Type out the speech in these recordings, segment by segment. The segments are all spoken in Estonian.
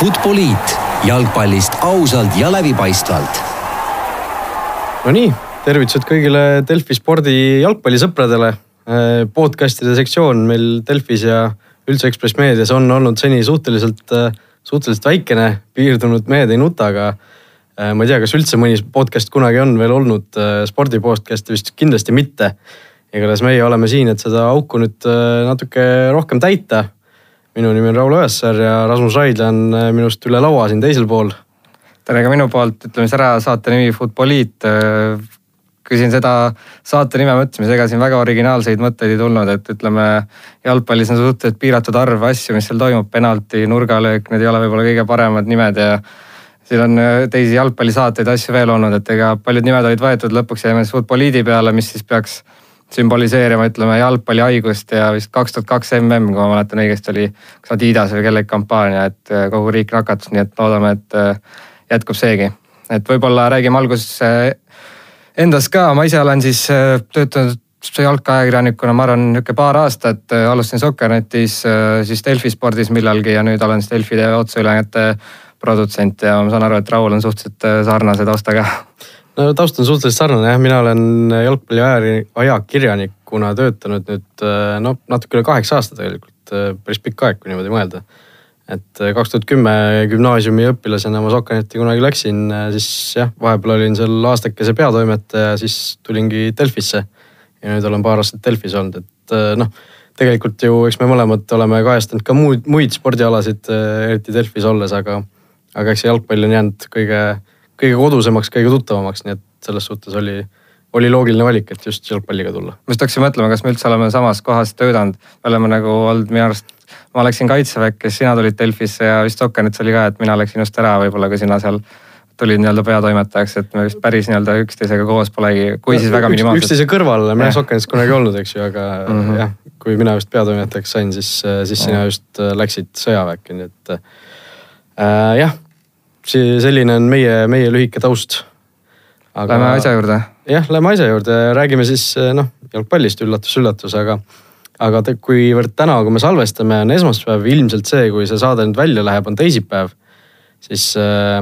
Futboliit jalgpallist ausalt ja läbipaistvalt. Nonii, tervitused kõigile Delfi spordi jalgpallisõpradele. Äh, podcast'ide sektsioon meil Delfis ja üldse Ekspress Meedias on olnud seni suhteliselt, äh, suhteliselt väikene, piirdunud Mehed ei nuta, aga äh, ma ei tea, kas üldse mõni podcast kunagi on veel olnud spordi podcast'i, vist kindlasti mitte. igatahes meie oleme siin, et seda auku nüüd natuke rohkem täita minu nimi on Raul Õessar ja Rasmus Raidla on äh, minust üle laua siin teisel pool. tere ka minu poolt, ütleme siis ära saate nimi Futboliit. Äh, kui siin seda saate nime mõtlesime, siis ega siin väga originaalseid mõtteid ei tulnud, et ütleme jalgpallis on suhteliselt piiratud arv asju, mis seal toimub, penalti, nurgalöök, need ei ole võib-olla kõige paremad nimed ja siin on äh, teisi jalgpallisaateid, asju veel olnud, et ega paljud nimed olid võetud, lõpuks jäime siis Futboliidi peale, mis siis peaks sümboliseerima, ütleme jalgpallihaigust ja vist kaks tuhat kaks mm, kui ma mäletan õigesti, oli kas Adidas või kellegi kampaania, et äh, kogu riik nakatus, nii et loodame, et äh, jätkub seegi. et võib-olla räägime alguses äh, endast ka, ma ise olen siis töötanud jalgpalliajakirjanikuna, ma arvan, nihuke paar aastat, alustasin Soccernetis, siis Delfi spordis millalgi ja nüüd olen siis Delfi otseülejääjate produtsent ja ma saan aru, et Raul on suhteliselt sarnase taustaga no taust on suhteliselt sarnane jah, mina olen jalgpalli ajakirjanikuna töötanud nüüd noh, natuke üle kaheksa aasta tegelikult, äh, päris pikk aeg, kui niimoodi mõelda. et äh, kaks tuhat kümme gümnaasiumi õpilasena ma Sokkanetti kunagi läksin, siis jah, vahepeal olin seal aastakese peatoimetaja, siis tulingi Delfisse. ja nüüd olen paar aastat Delfis olnud, et noh, tegelikult ju eks me mõlemad oleme kajastanud ka muid, muid spordialasid, eriti Delfis olles, aga, aga eks see jalgpall on jäänud kõige kõige kodusemaks, kõige tuttavamaks, nii et selles suhtes oli, oli loogiline valik, et just jalgpalliga tulla. ma just hakkasin mõtlema, kas me üldse oleme samas kohas töötanud, me oleme nagu olnud minu arust, ma läksin kaitseväkke, sina tulid Delfisse ja vist Sokkenits oli ka, et mina läksin just ära, võib-olla kui sina seal tulid nii-öelda peatoimetajaks, et me vist päris nii-öelda üksteisega koos polegi, kui siis väga minimaalselt. üksteise kõrval oleme jah Sokkenits kunagi olnud, eks ju, aga mm -hmm. jah, kui mina just peatoimetajaks sain, siis, siis sina just äh, läksid sõjaväkke, nii et äh, jah selline on meie, meie lühike taust. Aga... Lähme asja juurde. jah, lähme asja juurde, räägime siis noh, jalgpallist üllatus-üllatus, aga, aga te, kuivõrd täna, kui me salvestame, on esmaspäev, ilmselt see, kui see saade nüüd välja läheb, on teisipäev, siis äh,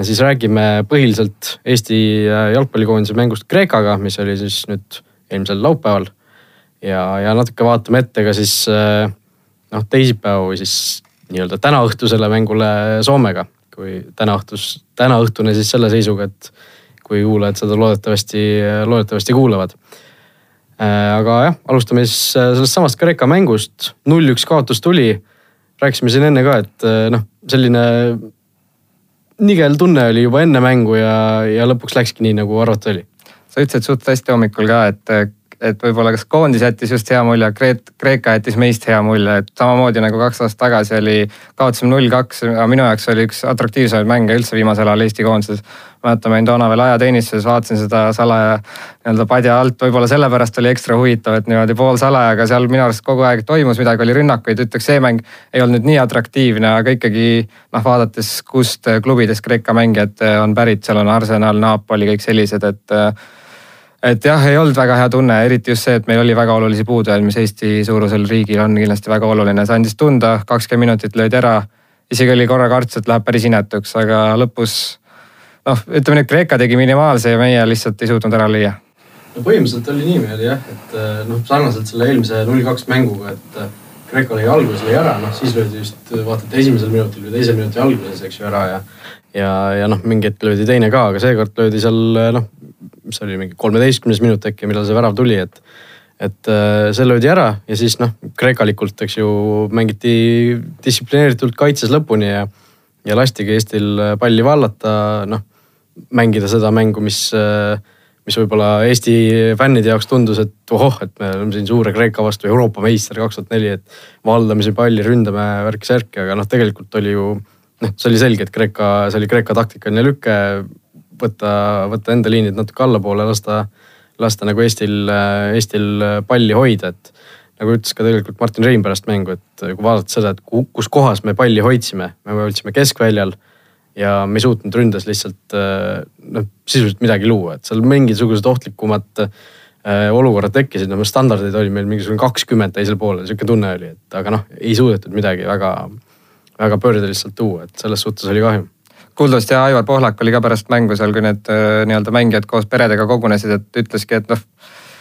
siis räägime põhiliselt Eesti äh, jalgpallikoondise mängust Kreekaga, mis oli siis nüüd eelmisel laupäeval. ja, ja natuke vaatame ette ka siis noh, teisipäeva või siis nii-öelda tänaõhtusele mängule Soomega kui täna õhtus, täna õhtune siis selle seisuga, et kui kuulajad seda loodetavasti, loodetavasti kuulavad. Äh, aga jah, alustame siis äh, sellest samast Kreeka mängust, null-üks kaotus tuli. rääkisime siin enne ka, et äh, noh, selline nigel tunne oli juba enne mängu ja, ja lõpuks läkski nii, nagu arvata oli. sa ütlesid suht hästi hommikul ka, et et võib-olla kas koondis jättis just hea mulje, Kreet-, Kreeka jättis meist hea mulje, et samamoodi nagu kaks aastat tagasi oli, kaotasime null kaks, aga minu jaoks oli üks atraktiivsemaid mänge üldse viimasel ajal Eesti koondises. mäletan, ma olin toona veel ajateenistuses, vaatasin seda salaja nii-öelda padja alt, võib-olla sellepärast oli ekstra huvitav, et niimoodi poolsalajaga seal minu arust kogu aeg toimus midagi, oli rünnakuid, ütleks see mäng ei olnud nüüd nii atraktiivne, aga ikkagi noh, vaadates, kust klubidest Kreeka mängijad on pärit, seal on Arsenal, Napoli, kõik sellised, et et jah, ei olnud väga hea tunne, eriti just see, et meil oli väga olulisi puudujaid, mis Eesti suurusel riigil on kindlasti väga oluline, see andis tunda, kakskümmend minutit löödi ära. isegi oli korra karts, et läheb päris inetuks, aga lõpus noh, ütleme nüüd Kreeka tegi minimaalse ja meie lihtsalt ei suutnud ära lüüa. no põhimõtteliselt oli niimoodi jah, et eh, noh, sarnaselt selle eelmise null kaks mänguga, et eh, Kreeka lõi alguses lõi ära, noh siis löödi just vaata, et esimesel minutil või teise minuti alguses, eks ju, ära ja ja, ja noh, mingi hetk löödi teine ka, aga seekord löödi seal noh, mis oli mingi kolmeteistkümnes minut äkki, millal see värav tuli, et. et äh, see löödi ära ja siis noh, kreekalikult, eks ju, mängiti distsiplineeritult kaitses lõpuni ja, ja lastigi Eestil palli vallata, noh. mängida seda mängu, mis, äh, mis võib-olla Eesti fännide jaoks tundus, et ohoh, et me oleme siin suure Kreeka vastu Euroopa meister kaks tuhat neli, et valdame siin palli, ründame värk-särki, aga noh, tegelikult oli ju noh, see oli selge, et Kreeka, see oli Kreeka taktikaline lüke võtta, võtta enda liinid natuke allapoole, lasta, lasta nagu Eestil, Eestil palli hoida, et nagu ütles ka tegelikult Martin Rein pärast mängu, et kui vaadata seda, et kus kohas me palli hoidsime, me hoidsime keskväljal ja me ei suutnud ründes lihtsalt noh, sisuliselt midagi luua, et seal mingisugused ohtlikumad äh, olukorrad tekkisid, no standardeid oli meil mingisugune kakskümmend teisel poolel, sihuke tunne oli, et aga noh, ei suudetud midagi väga, väga pöörde lihtsalt tuua, et selles suhtes oli kahju. Kuuldavasti Aivar Pohlak oli ka pärast mängu seal, kui need äh, nii-öelda mängijad koos peredega kogunesid, et ütleski, et noh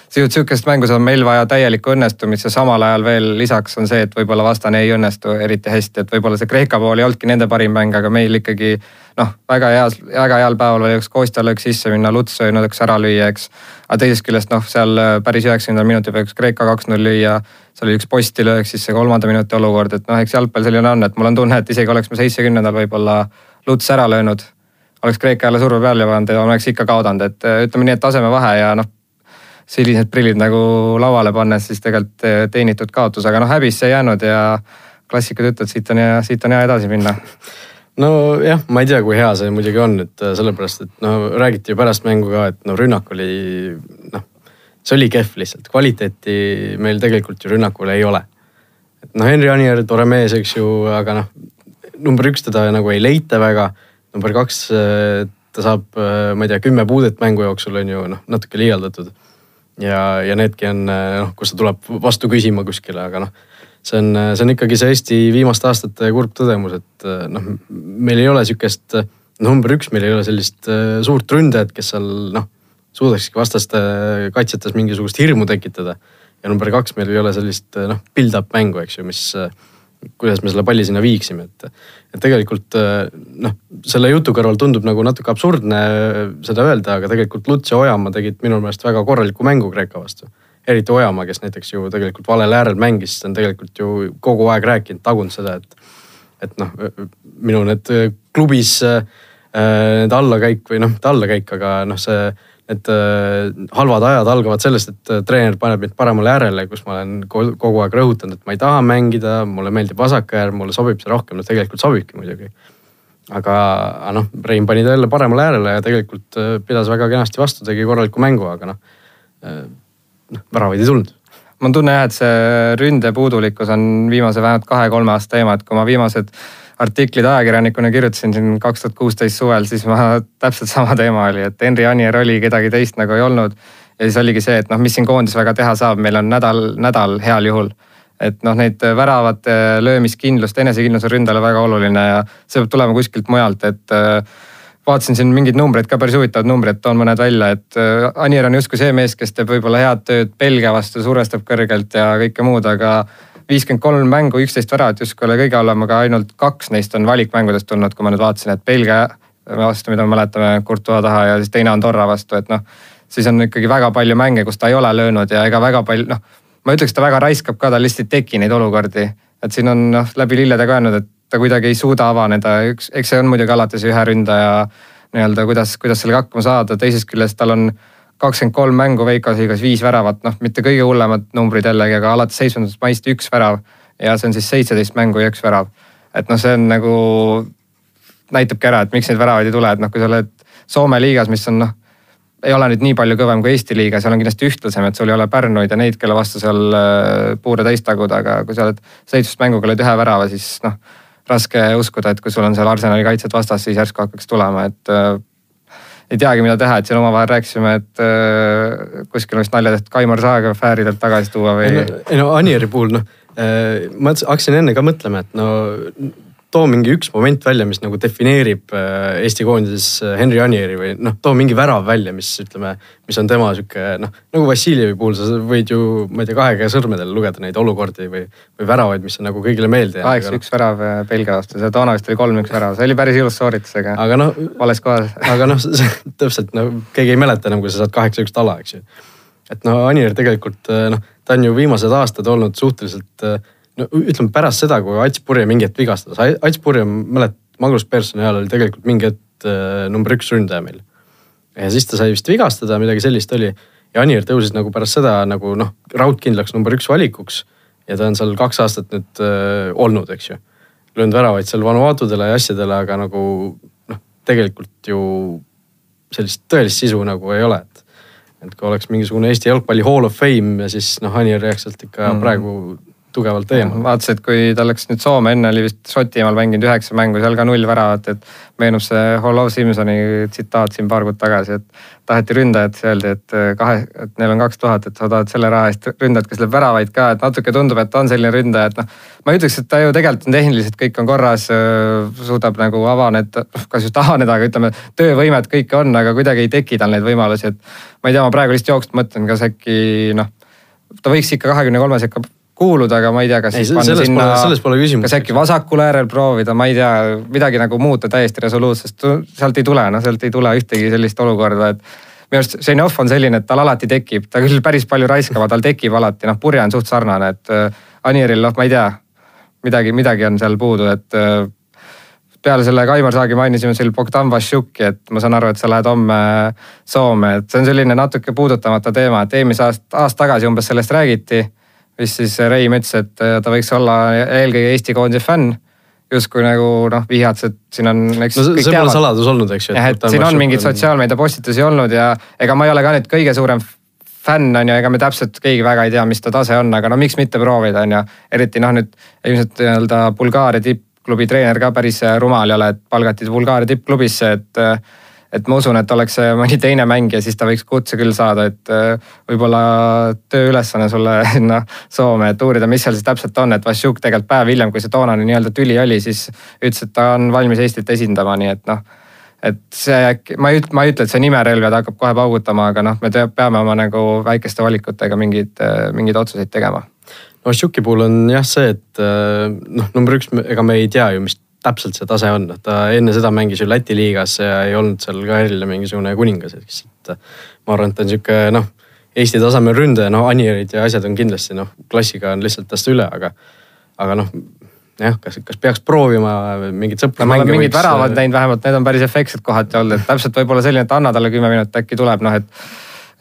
sihukest mängu on meil vaja täielikku õnnestumist ja samal ajal veel lisaks on see, et võib-olla vastane ei õnnestu eriti hästi, et võib-olla see Kreeka pool ei olnudki nende parim mäng, aga meil ikkagi noh, väga heas, väga heal päeval oli üks Kostja löök sisse minna, Luts söönud üks ära lüüa, eks. aga teisest küljest noh, seal äh, päris üheksakümnendal minutil peaks Kreeka kaks-null lüüa. seal oli üks postilöök, siis see kolmanda minuti olukord, et noh, eks jalgpall selline on, et mul on tunne, et isegi oleks me seitsmekümnendal võib-olla Luts ära löönud oleks Kreeka jälle surve peale pannud ja oleks ikka kaotanud, et äh, ütleme nii, et tasemevahe ja noh, sellised prillid nagu lauale pannes, siis tegelikult eh, teenitud kaotus, aga noh, häbisse ei jäänud ja klassikud ütlevad, siit on hea, siit on hea edasi minna nojah, ma ei tea, kui hea see muidugi on, et eh, sellepärast, et no räägiti ju pärast mängu ka, et no rünnak oli noh, see oli kehv lihtsalt, kvaliteeti meil tegelikult ju rünnakul ei ole. et noh, Henri Anier, tore mees, eks ju, aga noh, number üks teda nagu ei leita väga. number kaks, eh, ta saab, ma ei tea, kümme puudet mängu jooksul on ju noh, natuke liialdatud ja, ja needki on noh, kus ta tuleb vastu küsima kuskile, aga noh, see on, see on ikkagi see Eesti viimaste aastate kurb tõdemus, et noh, meil ei ole sihukest, number üks, meil ei ole sellist suurt ründajat, kes seal noh, suudakski vastaste kaitsjates mingisugust hirmu tekitada. ja number kaks, meil ei ole sellist noh, build-up mängu, eks ju, mis kuidas me selle palli sinna viiksime, et, et tegelikult noh, selle jutu kõrval tundub nagu natuke absurdne seda öelda, aga tegelikult Luts ja Ojamaa tegid minu meelest väga korraliku mängu Kreeka vastu. eriti Ojamaa, kes näiteks ju tegelikult valel äärel mängis, on tegelikult ju kogu aeg rääkinud, tagunud seda, et, et noh, minu need klubis need allakäik või noh, mitte allakäik, aga noh, see et äh, halvad ajad algavad sellest, et äh, treener paneb mind paremale äärele, kus ma olen kogu aeg rõhutanud, et ma ei taha mängida, mulle meeldib vasak äär, mulle sobib see rohkem, no tegelikult sobibki muidugi. aga noh, Rein pani ta jälle paremale äärele ja tegelikult äh, pidas väga kenasti vastu, tegi korraliku mängu, aga noh, noh väravaid ei tulnud mul on tunne jah, et see ründe puudulikkus on viimase vähemalt kahe-kolme aasta teema, et kui ma viimased artiklid ajakirjanikuna kirjutasin siin kaks tuhat kuusteist suvel, siis ma täpselt sama teema oli, et Henri Anier oli, kedagi teist nagu ei olnud. ja siis oligi see, et noh, mis siin koondis väga teha saab, meil on nädal, nädal heal juhul. et noh, neid väravate löömiskindlust, enesekindlus on ründajale väga oluline ja see peab tulema kuskilt mujalt, et äh, vaatasin siin mingeid numbreid ka, päris huvitavad numbrid, toon mõned välja, et äh, Anier on justkui see mees, kes teeb võib-olla head tööd Belgia vastu, survestab kõrgelt ja kõike muud, aga viiskümmend kolm mängu, üksteist väravat justkui oli kõige halvem, aga ainult kaks neist on valikmängudest tulnud, kui ma nüüd vaatasin, et Belgia vastu, mida me mäletame, Courtois taha ja siis teine Andorra vastu, et noh. siis on ikkagi väga palju mänge, kus ta ei ole löönud ja ega väga palju noh, ma ütleks, ta väga raiskab ka, tal lihtsalt ei teki neid olukordi. et siin on noh läbi lillede ka öelnud, et ta kuidagi ei suuda avaneda, üks, eks see on muidugi alati see ühe ründaja nii-öelda, kuidas, kuidas sellega hakkama saada, teisest küljest tal on kakskümmend kolm mängu Veikos liigas viis väravat, noh, mitte kõige hullemad numbrid jällegi, aga alates seitsmendast maist üks värav. ja see on siis seitseteist mängu ja üks värav. et noh, see on nagu, näitabki ära, et miks neid väravaid ei tule, et noh, kui sa oled Soome liigas, mis on noh, ei ole nüüd nii palju kõvem kui Eesti liiga, seal on kindlasti ühtlasem, et sul ei ole Pärnuid ja neid, kelle vastu seal äh, puure täis taguda, aga kui sa oled seitsmest mänguga lõid ühe värava, siis noh raske uskuda, et kui sul on seal Arsenali kaitsjad vastas, siis järsku hakkaks tulema, et äh, ei teagi, mida teha, et siin omavahel rääkisime, et äh, kuskil vist nalja tehtud Kaimar Saaga fääridelt tagasi tuua või? ei no Anieri puhul noh äh,, ma hakkasin enne ka mõtlema, et no too mingi üks moment välja, mis nagu defineerib äh, Eesti koondises äh, Henri Anieri või noh, too mingi värav välja, mis ütleme, mis on tema sihuke noh, nagu Vassiljevi puhul sa võid ju, ma ei tea, kahe käe sõrmedel lugeda neid olukordi või, või väravaid, mis on nagu kõigile meelde jäänud. kaheksa üks värav äh, Belgia vastu, see toona vist oli kolm-üks värav, see oli päris ilus sooritus, aga, aga noh, vales kohas. aga noh, täpselt no keegi ei mäleta enam, kui sa saad kaheksa-üks tala, eks ju. et no Anier tegelikult noh, ta on ju viimased aastad olnud suhteliselt no ütleme pärast seda, kui Ats Purje mingi hetk vigastas, Ats Purje, mäletad, Magnus Personi ajal oli tegelikult mingi hetk äh, number üks ründaja meil. ja siis ta sai vist vigastada, midagi sellist oli. ja Anier tõusis nagu pärast seda nagu noh, raudkindlaks number üks valikuks. ja ta on seal kaks aastat nüüd äh, olnud, eks ju. löönud väravaid seal Vanuatudele ja asjadele, aga nagu noh, tegelikult ju sellist tõelist sisu nagu ei ole, et et kui oleks mingisugune Eesti jalgpalli hall of fame ja siis noh, Anier jääks sealt ikka mm. praegu tugevalt eemal. vaatasin, et kui ta läks nüüd Soome, enne oli vist Šotimaal mänginud üheksa mängu, seal ka null väravat, et meenub see Hollow Simsoni tsitaat siin paar kuud tagasi, et taheti ründajat, siis öeldi, et kahe, et neil on kaks tuhat, et sa tahad selle raha eest ründajat, kes lööb väravaid ka, et natuke tundub, et ta on selline ründaja, et noh. ma ei ütleks, et ta ju tegelikult on tehniliselt kõik on korras, suudab nagu avaneda, kas just avaneda, aga ütleme, töövõimet kõike on, aga kuidagi ei teki tal neid võimalusi, et. ma ei tea, ma praegu lihtsalt jooksvalt mõtlen, kas äkki noh, ta võiks ikka kahekümne kolme sekka kuuluda, aga ma ei tea, kas ei, sinna, selles pole küsimust. kas äkki vasakul äärel proovida, ma ei tea, midagi nagu muuta täiesti resoluutsest, sealt ei tule, noh sealt ei tule ühtegi sellist olukorda, et minu arust Ženjov on selline, et tal alati tekib, ta küll päris palju raiskab, aga tal tekib alati, noh purje on suht sarnane, et äh, Anieril, noh, ma ei tea, midagi, midagi on seal puudu, et äh, peale selle Kaimar Saagi mainisime seal Bogdan Vassiuki, et ma saan aru, et sa lähed homme Soome, et see on selline natuke puudutamata teema, et eelmise aasta, aasta tagasi umbes sellest räägiti mis siis Reim ütles, et äh, ta võiks olla eelkõige Eesti koondise fänn. justkui nagu noh, vihjats, et siin on. no see, see pole saladus olnud, eks ju. jah, et siin on mingeid sotsiaalmeedia postitusi olnud ja ega ma ei ole ka nüüd kõige suurem fänn on ju, ega me täpselt keegi väga ei tea, mis ta tase on, aga no miks mitte proovida, on ju. eriti noh, nüüd ilmselt nii-öelda Bulgaaria tippklubi treener ka päris rumal ei ole, et palgati Bulgaaria tippklubisse, et äh, et ma usun, et oleks mõni teine mängija, siis ta võiks kutse küll saada, et äh, võib-olla tööülesanne sulle sinna Soome, et uurida, mis seal siis täpselt on, et Vassiuk tegelikult päev hiljem, kui see toonane nii-öelda tüli oli, siis ütles, et ta on valmis Eestit esindama, nii et noh et see äkki, ma ei ütle, ma ei ütle, et see nimerelv ja ta hakkab kohe paugutama, aga noh, me te, peame oma nagu väikeste valikutega mingeid, mingeid otsuseid tegema. no Šuki puhul on jah see, et äh, noh, number üks, ega me ei tea ju, mis täpselt see tase on, et ta enne seda mängis ju Läti liigas ja ei olnud seal ka jälle mingisugune kuningas, eks, et ma arvan, et ta on sihuke noh, Eesti tasemel ründaja, noh Anierid ja asjad on kindlasti noh, klassiga on lihtsalt tast üle, aga, aga noh jah, kas, kas peaks proovima mingit sõprusmänge. mingid väravad äh, näinud vähemalt, need on päris efektsed kohati olnud, et täpselt võib-olla selline, et anna talle kümme minutit, äkki tuleb, noh et.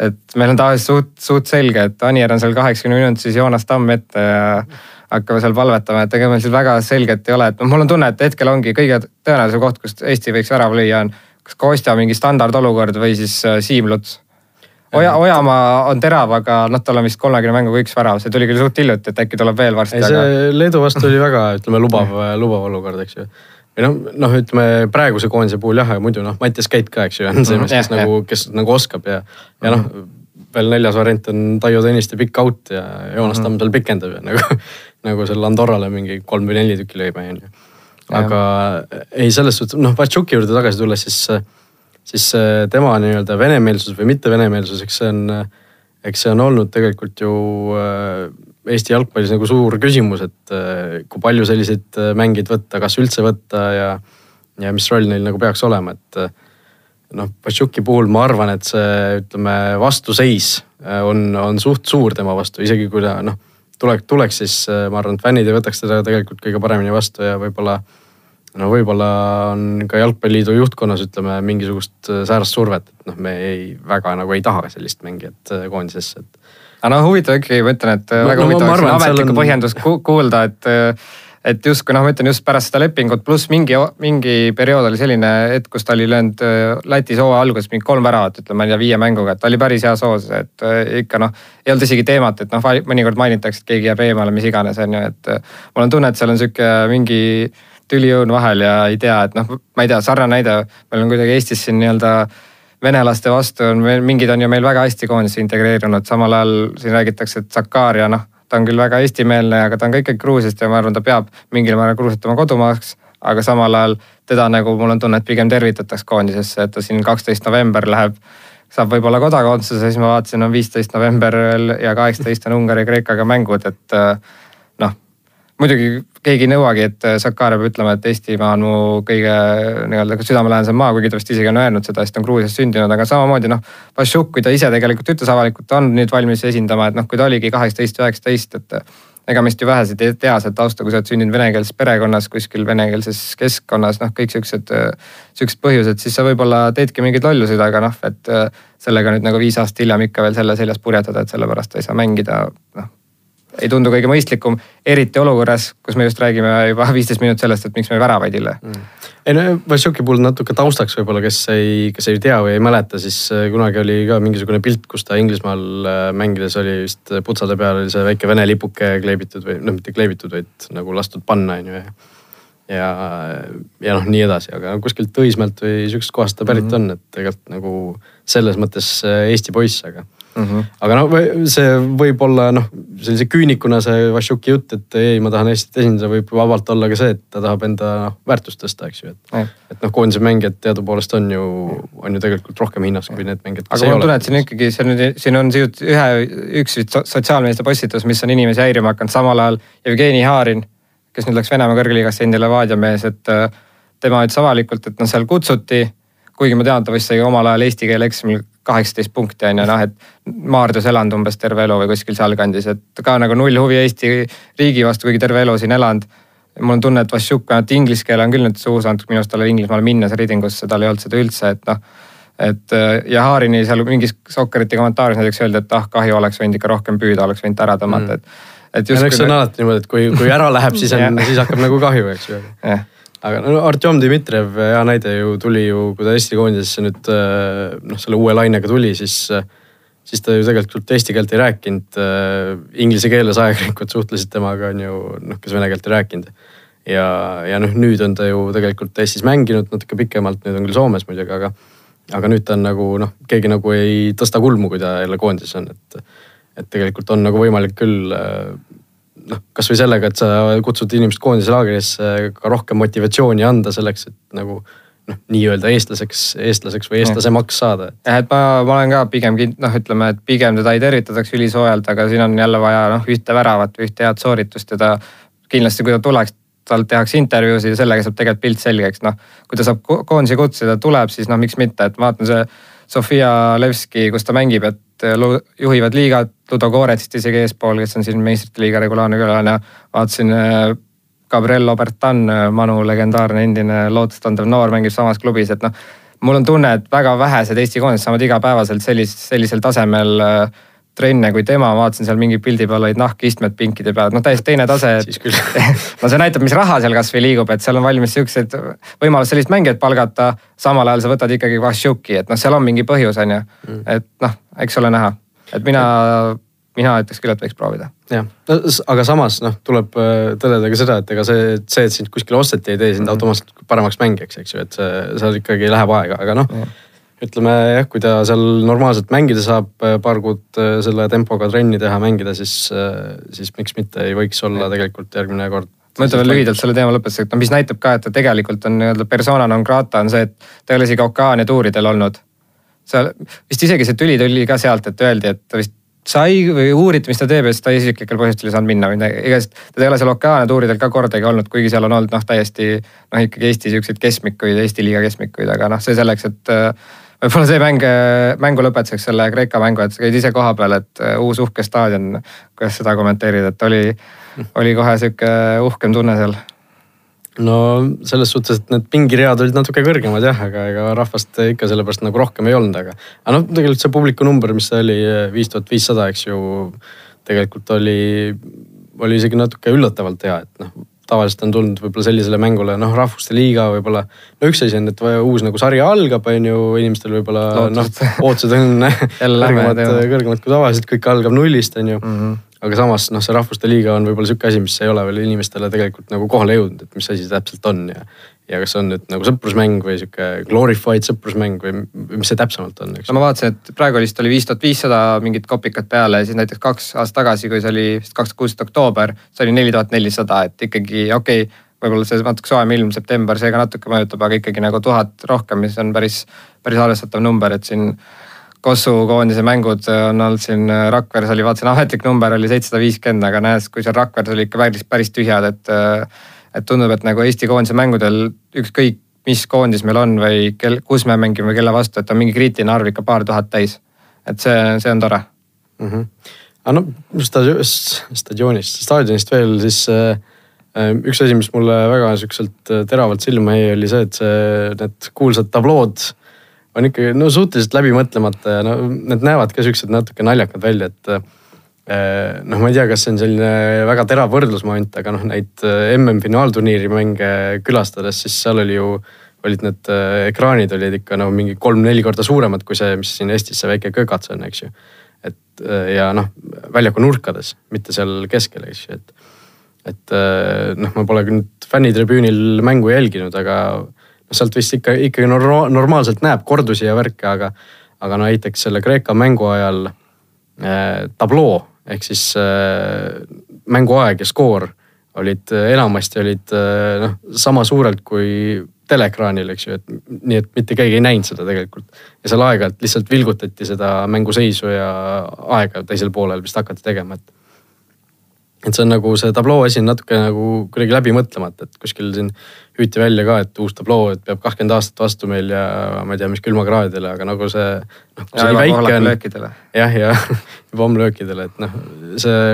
et meil on tavaliselt suht, suht selge, et Anier on seal kaheksakümne minutit, siis Joonas Tamm ette ja hakkame seal palvetama, et ega meil siis väga selget ei ole, et noh, mul on tunne, et hetkel ongi kõige tõenäolisem koht, kus Eesti võiks värava lüüa, on kas Kostja mingi standardolukord või siis äh, Siim Luts. Oja, Ojamaa on terav, aga noh, tal on vist kolmekümne mänguga üks värav, see tuli küll suht hiljuti, et äkki tuleb veel varsti. ei, see aga... Leedu vastu oli väga, ütleme lubav, lubav olukord, eks ju. või noh, noh, ütleme praeguse koondise puhul jah, muidu noh, Mattias Käit ka, eks ju, on see mees, kes nagu, kes nagu oskab ja, ja noh veel neljas variant on Taio Tõniste pikk out ja Joonas Tamm seal pikendab ja nagu nagu seal Andorrale mingi kolm või neli tükki lõime, on ju. aga ei, selles suhtes, noh, Vatšuki juurde tagasi tulles, siis, siis tema nii-öelda venemeelsus või mitte venemeelsus, eks see on, eks see on olnud tegelikult ju Eesti jalgpallis nagu suur küsimus, et kui palju selliseid mängeid võtta, kas üldse võtta ja, ja mis roll neil nagu peaks olema, et noh, Vatšuki puhul ma arvan, et see ütleme vastuseis on, on suht suur tema vastu, isegi kui ta noh tuleks, tuleks, siis äh, ma arvan, et fännid ei võtaks teda tegelikult kõige paremini vastu ja võib-olla. no võib-olla on ka jalgpalliliidu juhtkonnas ütleme mingisugust äh, säärast survet, et noh, me ei väga nagu ei taha sellist mängijat äh, koondisesse, et. aga no huvitav ikkagi, ma ütlen, et väga no, huvitav no, oleks ametlikku on... põhjendust kuulda, et et justkui noh, ma ütlen just pärast seda lepingut, pluss mingi, mingi periood oli selline hetk, kus ta oli löönud Lätis hooaja alguses mingi kolm väravat, ütleme, ma ei tea, viie mänguga, et ta oli päris heas hoos, et ikka noh. ei olnud isegi teemat, et noh, mõnikord mainitakse, et keegi jääb eemale, mis iganes, on ju, et mul on tunne, et seal on sihuke mingi tüliõun vahel ja ei tea, et noh, ma ei tea, sarnane näide, meil on kuidagi Eestis siin nii-öelda venelaste vastu on mingid on ju meil väga hästi koondisse integreerunud, samal ajal siin räägitakse, et Zakaria noh ta on küll väga eestimeelne, aga ta on ka ikkagi Gruusiast ja ma arvan, ta peab mingil määral Gruusiat oma kodumaaks. aga samal ajal teda nagu mul on tunne, et pigem tervitatakse koondisesse, et ta siin kaksteist november läheb saab võib-olla kodakondsuse, siis ma vaatasin, on viisteist november ja kaheksateist on Ungari-Kreekaga mängud, et noh muidugi keegi ei nõuagi, et Sakarja peab ütlema, et Eestimaa on mu kõige nii-öelda südamelähedasem maa, kuigi ta vist isegi on öelnud seda, sest ta on Gruusias sündinud, aga samamoodi noh. Vašuk, kui ta ise tegelikult ütles avalikult, on nüüd valmis esindama, et noh, kui ta oligi kaheksateist, üheksateist, et ega meist ju vähesed ei tea seda tausta, kui sa oled sündinud venekeelses perekonnas, kuskil venekeelses keskkonnas, noh, kõik siuksed, siuksed põhjused, siis sa võib-olla teedki mingeid lollusid, aga noh, et sellega nüüd nagu viis aastat hiljem ikka veel selle seljas purjetada, et sellepärast ei saa mängida, noh ei tundu kõige mõistlikum, eriti olukorras, kus me just räägime juba viisteist minutit sellest, et miks me väravaid ei löö mm.. ei no Vassiuki puhul natuke taustaks võib-olla, kes ei, kes ei tea või ei mäleta, siis äh, kunagi oli ka mingisugune pilt, kus ta Inglismaal äh, mängides oli vist putsade peal oli see väike vene lipuke kleebitud või noh, mitte kleebitud, vaid nagu lastud panna on ju ja ja, ja noh, nii edasi, aga kuskilt Õismäelt või sihukesest kohast ta pärit mm -hmm. on, et tegelikult nagu selles mõttes Eesti poiss, aga mm. -hmm. aga noh, see võib olla noh, sellise küünikuna see Vašuki jutt, et ei, ma tahan Eestit esindada, võib vabalt olla ka see, et ta tahab enda noh, väärtust tõsta, eks ju, et mm. -hmm. et noh, koondise mängijad teadupoolest on ju, on ju tegelikult rohkem hinnas kui need mängijad. aga ma tunnen, et siin ikkagi, see on nüüd, siin on ühe, üks sotsiaalmeedia postitus, mis on inimesi häirima hakanud, samal ajal Jevgeni Haarin kes nüüd läks Venemaa kõrgliigasse, endine Levadia mees, et äh, tema ütles avalikult, et noh, seal kutsuti. Kuigi ma tean, ta vist sai omal ajal eesti keele eksamil kaheksateist punkti on ju noh, et Maardus elanud umbes terve elu või kuskil sealkandis, et ka nagu null huvi Eesti riigi vastu, kuigi terve elu siin elanud. mul on tunne, et Vassiuk vähemalt inglise keele on küll nüüd suus antud minu arust talle Inglismaale minnes Readingusse, tal ei olnud seda üldse, et noh et ja Haarini seal mingis Sokkerite kommentaaris näiteks öeldi, et ah kahju oleks võinud ikka rohkem püüda, oleks võinud ära tõmmata mm., et et just. eks see on alati niimoodi, et kui, kui ära läheb, siis on siis hakkab nagu kahju, eks ju aga no Artjom Dmitrijev, hea näide ju tuli ju, kui ta Eesti koondisesse nüüd äh, noh, selle uue lainega tuli, siis, siis ta ju tegelikult eesti keelt ei rääkinud. Äh, inglise keeles ajakirjanikud suhtlesid temaga on ju noh, kes vene keelt ei rääkinud. ja, ja noh, nüüd on ta ju tegelikult Eestis mänginud natuke pikemalt, nüüd on küll Soomes muidugi, aga, aga nüüd ta on nagu noh, keegi nagu ei tõsta kulmu, kui ta jälle koondises on, et et tegelikult on nagu võimalik küll noh, kasvõi sellega, et sa kutsud inimest koondise laagrisse ka rohkem motivatsiooni anda selleks, et nagu noh, nii-öelda eestlaseks, eestlaseks või eestlasemaks saada. jah, et ma, ma olen ka pigem noh, ütleme, et pigem teda ei tervitataks ülisoojalt, aga siin on jälle vaja noh, ühte väravat või ühte head sooritust ja ta kindlasti, kui ta tuleks, talt tehakse intervjuusid ja sellega saab tegelikult pilt selgeks, noh. kui ta saab koondise kutse, ta tuleb, siis noh, miks mitte, et vaatan see Sofia Levski, kus ta mängib, et juhivad liigat, Ludo Kooretsit isegi eespool, kes on siin meistrite liiga regulaarne külaline. vaatasin äh, Gabriel Obertan, äh, Manu legendaarne endine lootustandev noor, mängib samas klubis, et noh. mul on tunne, et väga vähesed Eesti koondised saavad igapäevaselt sellis-, sellisel tasemel äh, trenne kui tema, vaatasin seal mingi pildi peal olid nahkistmed pinkide peal, noh täiesti teine tase. siis küll no see näitab, mis raha seal kasvõi liigub, et seal on valmis siukseid võimalus sellist mängijat palgata. samal ajal sa võtad ikkagi Vassiuki, et noh, seal on mingi põhjus, on ju. Mm. et noh, eks ole näha, et mina, mina ütleks küll, et võiks proovida. jah, aga samas noh, tuleb äh, tõdeda ka seda, et ega see, see, et sind kuskile osteti, ei tee sind mm. automaatselt paremaks mängijaks, eks ju, et see, seal ikkagi läheb aega, aga noh mm ütleme jah, kui ta seal normaalselt mängida saab, äh, paar kuud äh, selle tempoga trenni teha, mängida, siis, siis miks mitte ei võiks olla tegelikult järgmine kord. ma ütlen veel lühidalt selle teema lõpetuseks, et no mis näitab ka, et ta tegelikult on nii-öelda persona non grata on see, et ta ei ole isegi Okeaania tuuridel olnud. Seal vist isegi see tüli tuli ka sealt, et öeldi, et ta vist sai või uuriti, mis ta teeb ja siis ta isiklikel põhjustel ei saanud minna või midagi, igatahes ta ei ole seal Okeaania tuuridel ka kordagi olnud, kuigi seal on olnud noh, täiesti noh, ikkagi Eesti siukseid keskmikuid, Eesti liiga keskmikuid, aga noh, see selleks, et võib-olla see mäng, mängu lõpetuseks selle Kreeka mängu, et sa käid ise koha peal, et äh, uus uhke staadion, kuidas seda kommenteerida, et oli, oli kohe sihuke uhkem tunne seal? No selles suhtes, et need pingiread olid natuke kõrgemad jah, aga ega rahvast ikka sellepärast nagu rohkem ei olnud, aga. aga noh, tegelikult see publiku number, mis see oli, viis tuhat viissada, eks ju. tegelikult oli, oli isegi natuke üllatavalt hea, et noh tavaliselt on tulnud võib-olla sellisele mängule noh, rahvuste liiga võib-olla. no üks asi on, et uus nagu sari algab, on ju, inimestel võib-olla noh, ootused on kõrgemad, kõrgemad kui tavaliselt, kõik algab nullist, on ju mm. -hmm. aga samas noh, see rahvuste liiga on võib-olla sihuke asi, mis ei ole veel inimestele tegelikult nagu kohale jõudnud, et mis asi see täpselt on ja ja kas on nüüd nagu sõprusmäng või sihuke glorified sõprusmäng või mis see täpsemalt on, no ma vaatasin, et praegu vist oli viis tuhat viissada mingit kopikat peale ja siis näiteks kaks aastat tagasi, kui see oli vist kakskümmend kuus oktoober, see oli neli tuhat nelisada, et ikkagi okei okay,, võib-olla see natuke soojem ilm, september, see ka natuke mõjutab, aga ikkagi nagu tuhat rohkem, mis on päris, päris arvestatav number, et siin Kossu koondise mängud on olnud siin Rakveres oli, vaatasin ametlik number oli seitsesada viiskümmend, aga näes, kui seal Rakveres oli ikka päris, päris tühjad, et et tundub, et nagu Eesti koondise mängudel ükskõik, mis koondis meil on või kel, kus me mängime kelle vastu, et on mingi kriitiline arv ikka paar tuhat täis. et see, see on tore mm. -hmm. aga no stadionist, stadionist, staadionist veel siis äh, üks asi, mis mulle väga siukselt äh, teravalt silma jäi, oli see, et see, need kuulsad tablood on ikkagi no suhteliselt läbimõtlemata ja no need näevad ka siuksed natuke naljakad välja, et äh, Äh, noh, ma ei tea, kas see on selline väga terav võrdlusmoment, aga noh, neid äh, MM-finaalturniiri mänge külastades, siis seal oli ju olid need äh, ekraanid olid ikka nagu mingi kolm-neli korda suuremad kui see, mis siin Eestis see väike kökats on, eks ju. et äh, ja noh, väljaku nurkades, mitte seal keskel, eks ju, et. et äh, noh, ma pole küll nüüd fännitribüünil mängu jälginud, aga noh, sealt vist ikka ikkagi norma, normaalselt näeb kordusi ja värke, aga, aga no näiteks selle Kreeka mängu ajal äh, tabloo ehk siis äh, mänguaeg ja skoor olid enamasti olid noh, sama suurelt kui teleekraanil, eks ju, et nii, et mitte keegi ei näinud seda tegelikult. ja seal aeg-ajalt lihtsalt vilgutati seda mänguseisu ja aega teisel poolel vist hakati tegema, et. Et see on nagu see tabloo asi on natuke nagu kuidagi läbi mõtlemata, et kuskil siin hüüti välja ka, et uus tabloo, et peab kakskümmend aastat vastu meil ja ma ei tea, mis külmakraadidele, aga nagu see. noh, kui see nii väike on. jah, ja juba hommlöökidele, et noh, see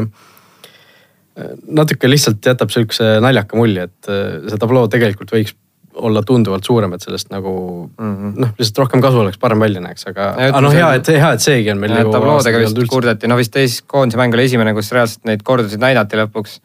natuke lihtsalt jätab sihukese naljaka mulje, et see tabloo tegelikult võiks olla tunduvalt suurem, et sellest nagu mm -hmm. noh, lihtsalt rohkem kasu oleks, parem välja näeks, aga, aga noh, hea, et hea, et seegi on meil. tabloodega vist kurdeti, no vist teis, koondise mäng oli esimene, kus reaalselt neid kordusid näidati lõpuks.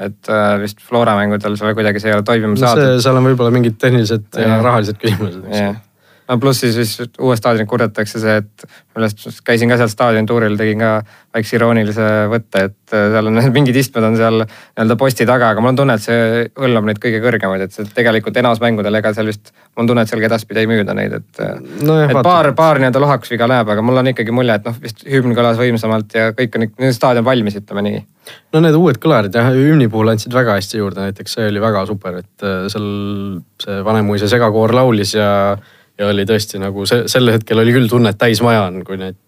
et äh, vist Flora mängudel seal kuidagi see ei ole toimima no, saadud. seal on võib-olla mingid tehnilised ja, ja rahalised küsimused, eks no pluss siis, siis uue staadioni kurdetakse see, et millest käisin ka seal staadioni tuuril, tegin ka väikse iroonilise võtte, et äh, seal on mingid istmed on seal nii-öelda posti taga, aga mul on tunne, et see hõlmab neid kõige kõrgemaid, et see tegelikult enamus mängudel, ega seal vist, mul on tunne, et seal ka edaspidi ei müüda neid, et äh, no. et vaata. paar, paar nii-öelda lohakusviga näeb, aga mul on ikkagi mulje, et noh, vist hümn kõlas võimsamalt ja kõik on staadion valmis, ütleme nii no need uued kõlarid jah, hümni puhul andsid väga hästi juurde, näiteks see oli väga super, et äh, seal see Vanemuise segakoor laulis ja ja oli tõesti nagu see, sel hetkel oli küll tunne, et täis maja on, kui neid,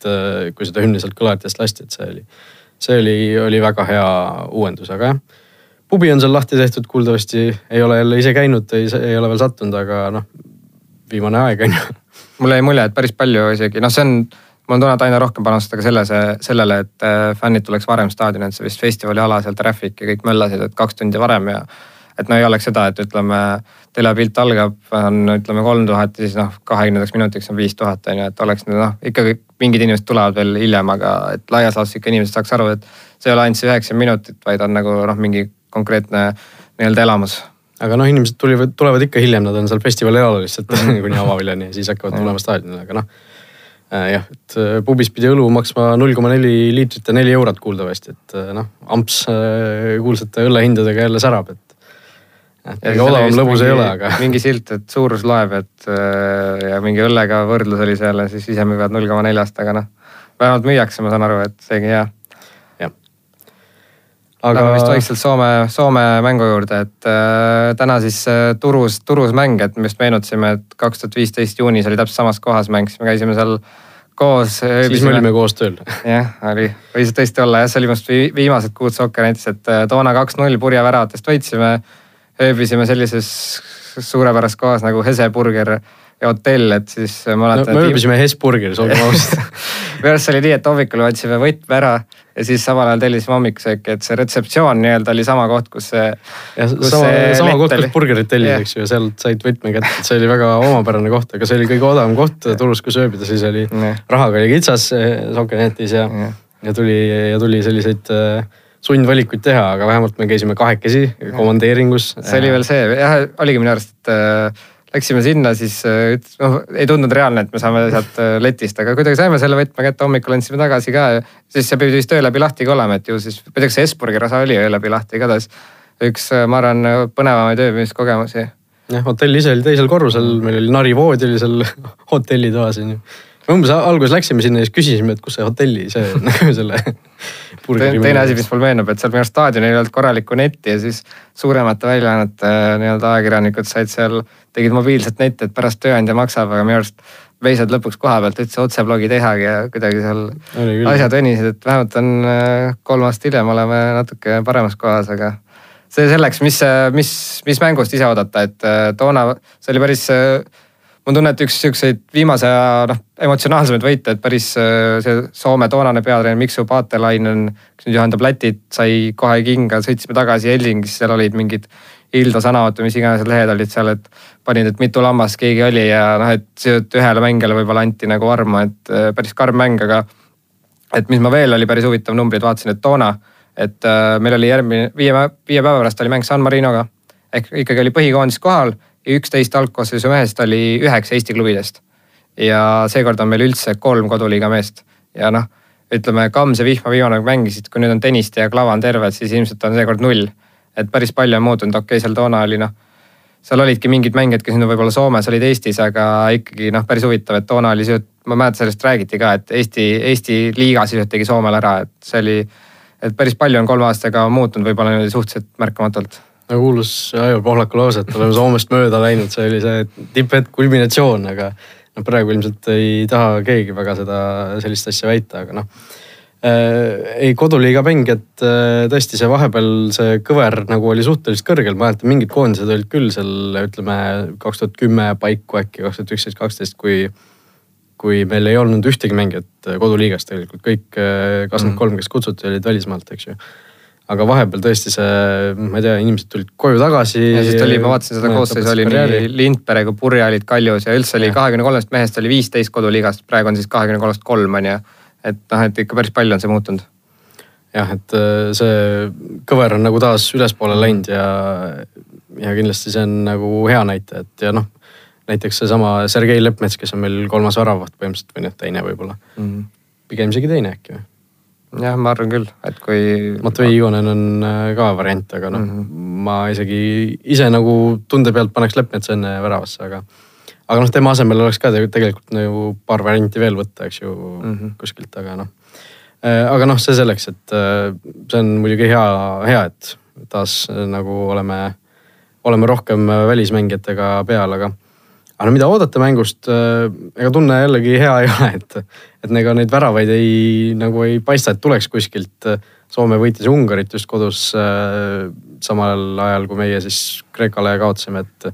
kui seda hümni sealt kõlaritest lasti, et see oli, see oli, oli väga hea uuendus, aga jah. pubi on seal lahti tehtud kuuldavasti, ei ole jälle ise käinud, ei, ole veel sattunud, aga noh, viimane aeg on ju. mulle jäi mulje, et päris palju isegi, noh, see on mul on tunne, et aina rohkem panustada selles, sellele, et äh, fännid tuleks varem staadioni, et see vist festivali ala seal traffic ja kõik möllasid, et kaks tundi varem ja et no ei oleks seda, et ütleme, telepilt algab, on ütleme kolm tuhat ja siis noh, kahekümnendaks minutiks on viis tuhat on ju, et oleks noh, ikkagi mingid inimesed tulevad veel hiljem, aga et laias laastus ikka inimesed saaks aru, et see ei ole ainult see üheksakümmend minutit, vaid on nagu noh, mingi konkreetne nii-öelda elamus. Aga noh, inimesed tulivad, tulevad ikka hiljem, nad on seal festivali alal lihtsalt kuni avaviljani ja siis hakkavad tulema staadionile, aga noh äh, jah, et äh, pubis pidi õlu maksma null koma neli liitrit ja neli eurot kuuldavasti, et äh, noh, amps kuulsate õllehindadega jälle särab, et ega odavam lõbus ei ole, aga. mingi silt, et suurus loeb, et äh, ja mingi õllega võrdlus oli seal ja siis ise müüvad null koma neljast, aga noh. vähemalt müüakse, ma saan aru, et seegi hea. jah. aga Lähme vist vaikselt Soome, Soome mängu juurde, et äh, täna siis äh, Turus, Turus mäng, et me just meenutasime, et kaks tuhat viisteist juunis oli täpselt samas kohas mäng, siis me käisime seal koos. siis me olime koos tööl. jah, oli, võis tõesti olla jah, see oli must viimased kuud Sokker näitas, et äh, toona kaks-null purjeväravatest võitsime ööbisime sellises suurepärases kohas nagu Heseburger ja hotell, et siis ma mäletan no,. me ööbisime Hesburgeris, olgem ausad minu arust see oli nii, et hommikul võtsime võtme ära ja siis samal ajal tellisime hommikusööki, et see retseptsioon nii-öelda oli sama koht, kus see. sama, sama koht, kus burgerit tellis, eks ju, ja sealt said võtme kätte, et see oli väga omapärane koht, aga see oli kõige odavam koht Turus, kus ööbida, siis oli, rahaga oli kitsas Sokenetis ja, ja., ja tuli ja tuli selliseid äh, sundvalikuid teha, aga vähemalt me käisime kahekesi komandeeringus. see oli veel see, jah, oligi minu arust, et äh, läksime sinna, siis äh, noh, ei tundunud reaalne, et me saame sealt äh, letist, aga kuidagi saime selle võtme kätte, hommikul andsime tagasi ka. siis see pidi vist öö läbi lahti ka olema, et ju siis, ma ei tea, kas see Esburgeri osa oli öö läbi lahti, igatahes üks, ma arvan, põnevamaid ööbimiskogemusi. jah, hotell ise oli teisel korrusel, meil oli narivoodi oli seal hotellitoas on ju umbes alguses läksime sinna ja siis küsisime, et kus see hotelli see nagu selle. Teine asi, mis mul meenub, et seal minu arust staadionil ei olnud korralikku netti ja siis suuremate väljaannete äh, nii-öelda ajakirjanikud said seal, tegid mobiilset netti, et pärast tööandja maksab, aga minu arust veisad lõpuks koha pealt üldse otseblogi tehagi ja kuidagi seal asjad venisid, et vähemalt on äh, kolm aastat hiljem oleme natuke paremas kohas, aga see selleks, mis, mis, mis mängust ise oodata, et äh, toona see oli päris mul tunne, et üks siukseid viimase aja noh, emotsionaalsemaid võite, et päris äh, see Soome toonane peatreener Miksu Paatelainen, kes nüüd juhendab Lätit, sai kohe kinga, sõitsime tagasi Helsingis, seal olid mingid Ilda Sanavot või mis iganes lehed olid seal, et panid, et mitu lammast keegi oli ja noh, et ühele mängijale võib-olla anti nagu armu, et äh, päris karm mäng, aga et mis ma veel oli päris huvitav numbrid, vaatasin, et toona, et äh, meil oli järgmine, viie, viie päeva pärast oli mäng San Marinoga ehk ikkagi oli põhikoondis kohal üksteist algkoosseisu mehest oli üheksa Eesti klubidest. ja seekord on meil üldse kolm koduliiga meest ja noh, ütleme Kams ja Vihma viimane mängisid, kui nüüd on Tõniste ja Klava on terved, siis ilmselt on seekord null. et päris palju on muutunud, okei okay,, seal toona oli noh seal olidki mingid mängijad, kes nüüd võib-olla Soomes olid Eestis, aga ikkagi noh, päris huvitav, et toona oli see, ma mäletan, sellest räägiti ka, et Eesti, Eesti liiga sisuliselt tegi Soomele ära, et see oli, et päris palju on kolme aastaga muutunud, võib-olla niimoodi suhteliselt märkamatult nagu kuulus Aivar Pohlaku lause, et oleme Soomest mööda läinud, see oli see tipphetk, kulminatsioon, aga noh, praegu ilmselt ei taha keegi väga seda, sellist asja väita, aga noh äh,. ei, koduliiga mäng, et äh, tõesti see vahepeal see kõver nagu oli suhteliselt kõrgel, ma mäletan mingid koondised olid küll seal ütleme kaks tuhat kümme paiku äkki, kaks tuhat üksteist, kaksteist, kui kui meil ei olnud ühtegi mängijat koduliigas tegelikult, kõik äh, kakskümmend kolm, kes kutsuti, olid välismaalt, eks ju aga vahepeal tõesti see, ma ei tea, inimesed tulid koju tagasi. ja siis tuli, ma vaatasin seda koosseisu oli nii Lindpere kui Purje olid Kaljus ja üldse oli kahekümne kolmest mehest oli viisteist koduliigast, praegu on siis kahekümne kolmest kolm on ju. et noh, et ikka päris palju on see muutunud. jah, et äh, see kõver on nagu taas ülespoole läinud ja, ja kindlasti see on nagu hea näitaja, et ja noh näiteks seesama Sergei Leppmets, kes on meil kolmas väravaht põhimõtteliselt või noh, teine võib-olla mm. -hmm. pigem isegi teine äkki või jah, ma arvan küll, et kui. Matvei Igonen on äh, ka variant, aga noh mm -hmm., ma isegi ise nagu tunde pealt paneks Leppmetsa enne väravasse, aga. aga noh, tema asemel oleks ka tegelikult nagu paar varianti veel võtta, eks ju mm -hmm. kuskilt, aga noh. Äh, aga noh, see selleks, et äh, see on muidugi hea, hea, et taas nagu oleme, oleme rohkem välismängijatega peal, aga aga no mida oodata mängust, äh, ega tunne jällegi hea ei ole, et, et ega neid väravaid ei, nagu ei paista, et tuleks kuskilt. Soome võitis Ungarit just kodus äh, samal ajal, kui meie siis Kreekale kaotasime, et.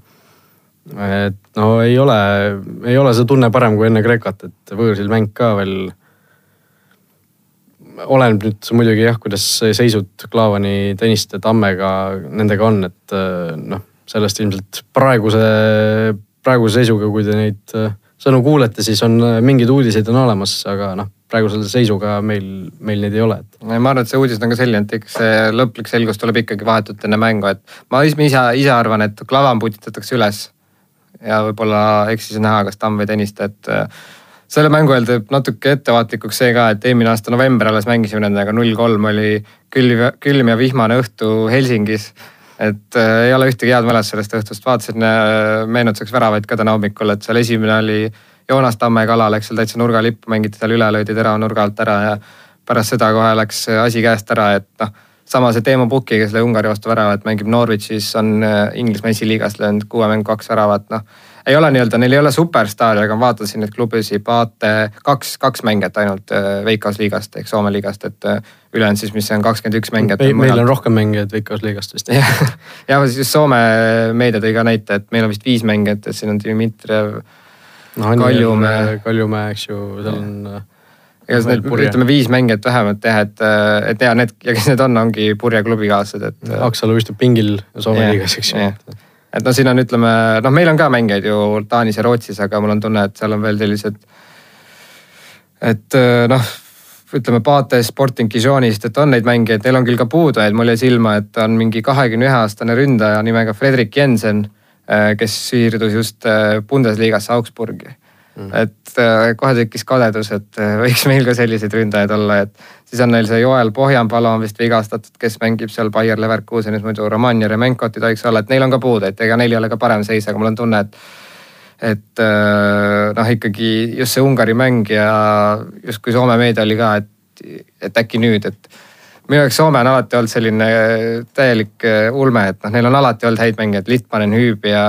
et no ei ole, ei ole see tunne parem kui enne Kreekat, et võõrsil mäng ka veel. oleneb nüüd muidugi jah, kuidas seisud Klaavani, Tõniste, Tammega, nendega on, et äh, noh, sellest ilmselt praeguse praeguse seisuga, kui te neid äh, sõnu kuulete, siis on äh, mingeid uudiseid on olemas, aga noh, praeguse seisuga meil, meil neid ei ole. ma arvan, et see uudis on ka selline, et eks see lõplik selgus tuleb ikkagi vahetult enne mängu, et ma ise, ise arvan, et Klavan putitatakse üles. ja võib-olla eks siis näha, kas Tamm või Tõniste, et äh, selle mängu eel teeb natuke ettevaatlikuks see ka, et eelmine aasta november alles mängisime nendega, null kolm oli külm, külm ja vihmane õhtu Helsingis et äh, ei ole ühtegi head mälestust sellest õhtust, vaatasin äh, meenutuseks väravaid ka täna hommikul, et seal esimene oli Joonas Tamme kala, läks seal täitsa nurgalipp, mängiti seal üle, löödi terava nurga alt ära ja pärast seda kohe läks asi käest ära, et noh sama see Teemu Pukki, kes lõi Ungari vastu väravat, mängib Norwichis, on äh, Inglismaa esiliigas löönud kuue mängu kaks väravat, noh. Ei ole nii-öelda, neil ei ole superstaari, aga ma vaatasin neid klubisid, Paate, kaks, kaks mängijat ainult Veikkaus liigast ehk Soome liigast, et ülejäänud siis, mis on kakskümmend üks mängijat. meil, meil on rohkem mängijaid Veikkaus liigast vist. jah, ja siis Soome meedia tõi ka näite, et meil on vist viis mängijat, et siin on Dmitrijev no,. Kaljumäe. Kaljumäe, eks ju, seal on. ega siis need, ütleme viis mängijat vähemalt jah, et, et ja need ja kes need on, ongi Purje klubikaaslased, et. Aksalu istub pingil Soome yeah, liigas, eks ju. Et no siin on, ütleme noh, meil on ka mängijaid ju Taanis ja Rootsis, aga mul on tunne, et seal on veel sellised. et noh ütleme Pate Sporting Dijonist, et on neid mängijaid, neil on küll ka puudujaid, mul jäi silma, et on mingi kahekümne ühe aastane ründaja nimega Fredrik Jensen, äh, kes siirdus just äh, Bundesligasse Augsburgi mm.. et äh, kohe tekkis kadedus, et võiks meil ka selliseid ründajaid olla, et siis on neil see Joel Pohjanpalu on vist vigastatud, kes mängib seal Bayer Leverkusenis, muidu Roman Jeremenkot ei tohiks olla, et neil on ka puudujaid, ega neil ei ole ka parem seis, aga mul on tunne, et et äh, noh, ikkagi just see Ungari mäng ja justkui Soome meedia oli ka, et, et äkki nüüd, et minu jaoks Soome on alati olnud selline täielik äh, ulme, et noh, neil on alati olnud häid mängijaid, Litmanen, Hüüb ja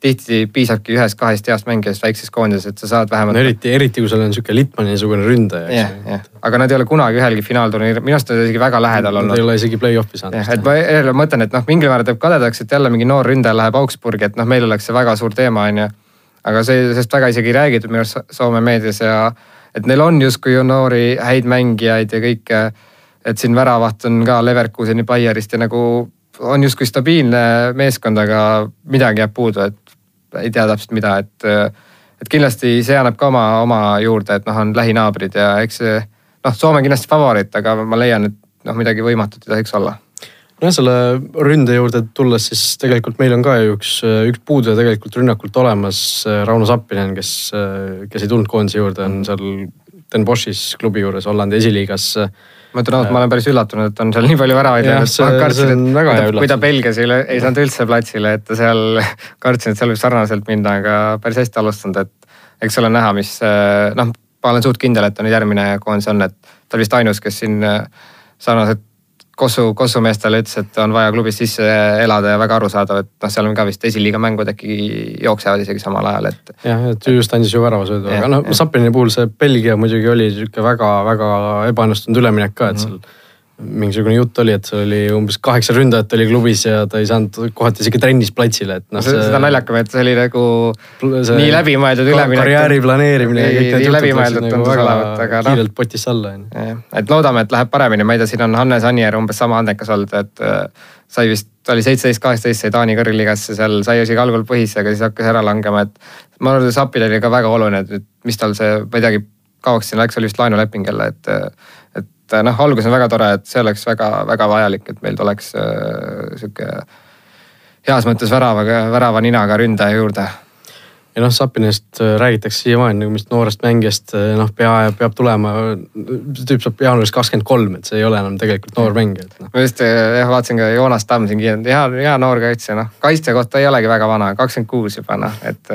tihti piisabki ühest-kahest heast mängijast väikses koondises, et sa saad vähemalt. no eriti, eriti kui sul on sihuke Litmani-sugune ründaja. jah, jah, aga nad ei ole kunagi ühelgi finaalturniiril, minu arust nad on isegi väga lähedal olnud. Nad ei ole isegi play-off'i saanud. et ma jälle mõtlen, et noh, mingil määral teeb kadedaks, et jälle mingi noor ründaja läheb Augsburgi, et noh, meil oleks see väga suur teema, on ju aga see, sellest väga isegi ei räägitud minu arust Soome meedias ja et neil on justkui ju noori häid mängijaid ja kõike. Et siin väravaht on ka Leverkuseni Bayerist ja nagu on justkui stabiilne meeskond, aga midagi jääb puudu, et ei tea täpselt mida, et. et kindlasti see annab ka oma, oma juurde, et noh, on lähinaabrid ja eks see noh, Soome kindlasti favoriit, aga ma leian, et noh, midagi võimatut ei tohiks olla nojah, selle ründe juurde tulles, siis tegelikult meil on ka ju üks, üks puuduja tegelikult rünnakult olemas. Rauno Sappinen, kes, kes ei tulnud koondise juurde, on seal Den Boschis klubi juures Hollandi esiliigas. Ma ütlen ausalt, ma olen päris üllatunud, et on seal nii palju väravaid läinud. kui ta Belgias ei, ei saanud üldse platsile, et ta seal, kartsin, et seal võib sarnaselt minna, aga päris hästi alustanud, et eks on näha, mis noh, ma olen suht kindel, et ta nüüd järgmine koondis on, et ta oli vist ainus, kes siin sarnaselt Kossu, Kossu meestele ütles, et on vaja klubis sisse elada ja väga arusaadav, et noh, seal on ka vist esiliiga mängud äkki jooksevad isegi samal ajal, et. jah, et just andis ju väravasöödu, aga noh, Sapini puhul see Belgia muidugi oli sihuke väga-väga ebaõnnestunud üleminek ka, et seal mm -hmm mingisugune jutt oli, et seal oli umbes kaheksa ründajat oli klubis ja ta ei saanud kohati isegi trennis platsile, et noh. seda naljakam, et see oli nagu see nii läbimõeldud üleminek. karjääri planeerimine ja kõik need jutud läksid nagu väga no, kiirelt potist alla on ju. et loodame, et läheb paremini, ma ei tea, siin on Hannes Anier umbes sama andekas olnud, et äh, sai vist, ta oli seitseteist, kaheksateist, sai Taani kõrgligasse seal, sai isegi algul põhisse, aga siis hakkas ära langema, et. ma arvan, et Sapil oli ka väga oluline, et mis tal see, ma ei teagi, kauaks siin läks, oli vist laenuleping jälle, et et noh, algus on väga tore, et see oleks väga-väga vajalik, et meil tuleks äh, sihuke heas mõttes väravaga, värava ninaga ründaja juurde ja noh, Sapinist äh, räägitakse siiamaani nagu mingist noorest mängijast, noh pea, peab tulema. tüüp saab jaanuaris kakskümmend kolm, et see ei ole enam tegelikult noor mängija no.. ma just jah vaatasin ka Joonas Tamm siin kiirelt, hea, hea noor kaitsja, noh kaitse kohta ei olegi väga vana, kakskümmend kuus juba noh, et.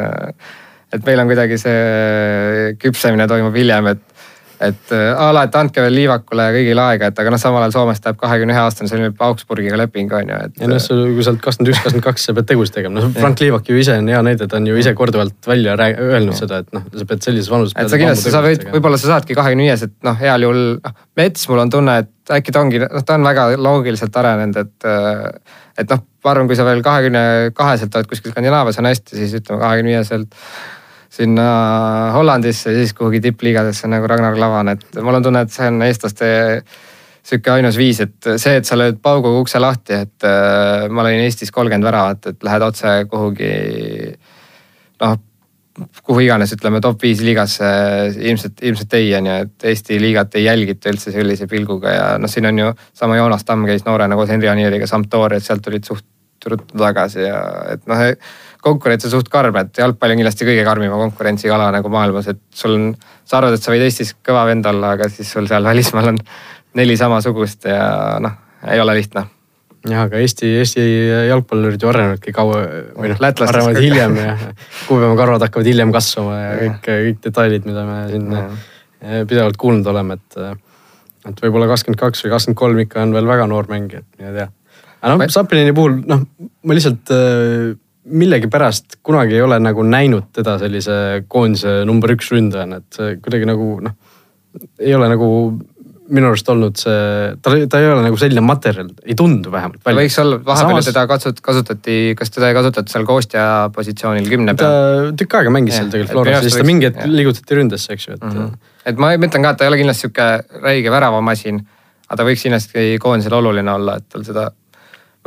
et meil on kuidagi see küpsemine toimub hiljem, et et äh, a la, et andke veel Liivakule ja kõigile aega, et aga noh, samal ajal Soomest läheb kahekümne ühe aastane, nüüd Augsburgiga leping on ju, et. ja noh, kui sa oled kakskümmend üks, kakskümmend kaks, sa pead tegusid tegema, noh Frank Liivak ju ise on hea näide, ta on ju ise korduvalt välja öelnud ja. seda, et noh, sa pead sellises vanuses. et sa kindlasti, sa võid, võib-olla sa saadki kahekümne viies, et noh, heal juhul, noh Mets, mul on tunne, et äkki ta ongi, noh ta on väga loogiliselt arenenud, et. et noh, ma arvan, kui sa veel kahekümne kaheselt oled kuskil Skandinaavias on hästi, siis ütleme kahekümne viieselt sinna Hollandisse ja siis kuhugi tippliigadesse nagu Ragnar Klavan, et mul on tunne, et see on eestlaste sihuke ainus viis, et see, et sa lööd pauguga ukse lahti, et äh, ma lõin Eestis kolmkümmend väravat, et lähed otse kuhugi noh, kuhu iganes, ütleme top viis liigasse ilmselt, ilmselt ei on ju, et Eesti liigat ei jälgita üldse sellise pilguga ja noh, siin on ju sama Joonas Tamm käis noorena koos Henri Anieriga Sampdorias, sealt tulid suht ruttu tagasi ja et noh konkurents on suht karm, et jalgpall on kindlasti kõige karmima konkurentsiga ala nagu maailmas, et sul on, sa arvad, et sa võid Eestis kõva vend olla, aga siis sul seal välismaal on neli samasugust ja noh, ei ole lihtne jah, aga Eesti, Eesti jalgpallurid ju arenevadki kaua või noh, arenevad hiljem ja kuupäevakarvad hakkavad hiljem kasvama ja kõik, kõik detailid, mida me siin ja. pidevalt kuulnud oleme, et. et võib-olla kakskümmend kaks või kakskümmend kolm ikka on veel väga noor mängija, et mine tea. Aga noh, Sapinini puhul noh, ma lihtsalt millegipärast kunagi ei ole nagu näinud teda sellise koondise number üks ründajana, et kuidagi nagu noh, ei ole nagu minu arust olnud see, ta, ta ei ole nagu selline materjal, ei tundu vähemalt. võiks olla, vahepeal Samas... teda katsut-, kasutati, kas teda ei kasutatud seal koostja positsioonil kümne peal? ta tükk aega mängis ja, seal tegelikult Floras, siis ta mingi hetk liigutati ründesse, eks ju, et mm. -hmm. et ma mõtlen ka, et ta ei ole kindlasti sihuke räige väravamasin, aga ta võiks kindlasti koondisel oluline olla, et tal seda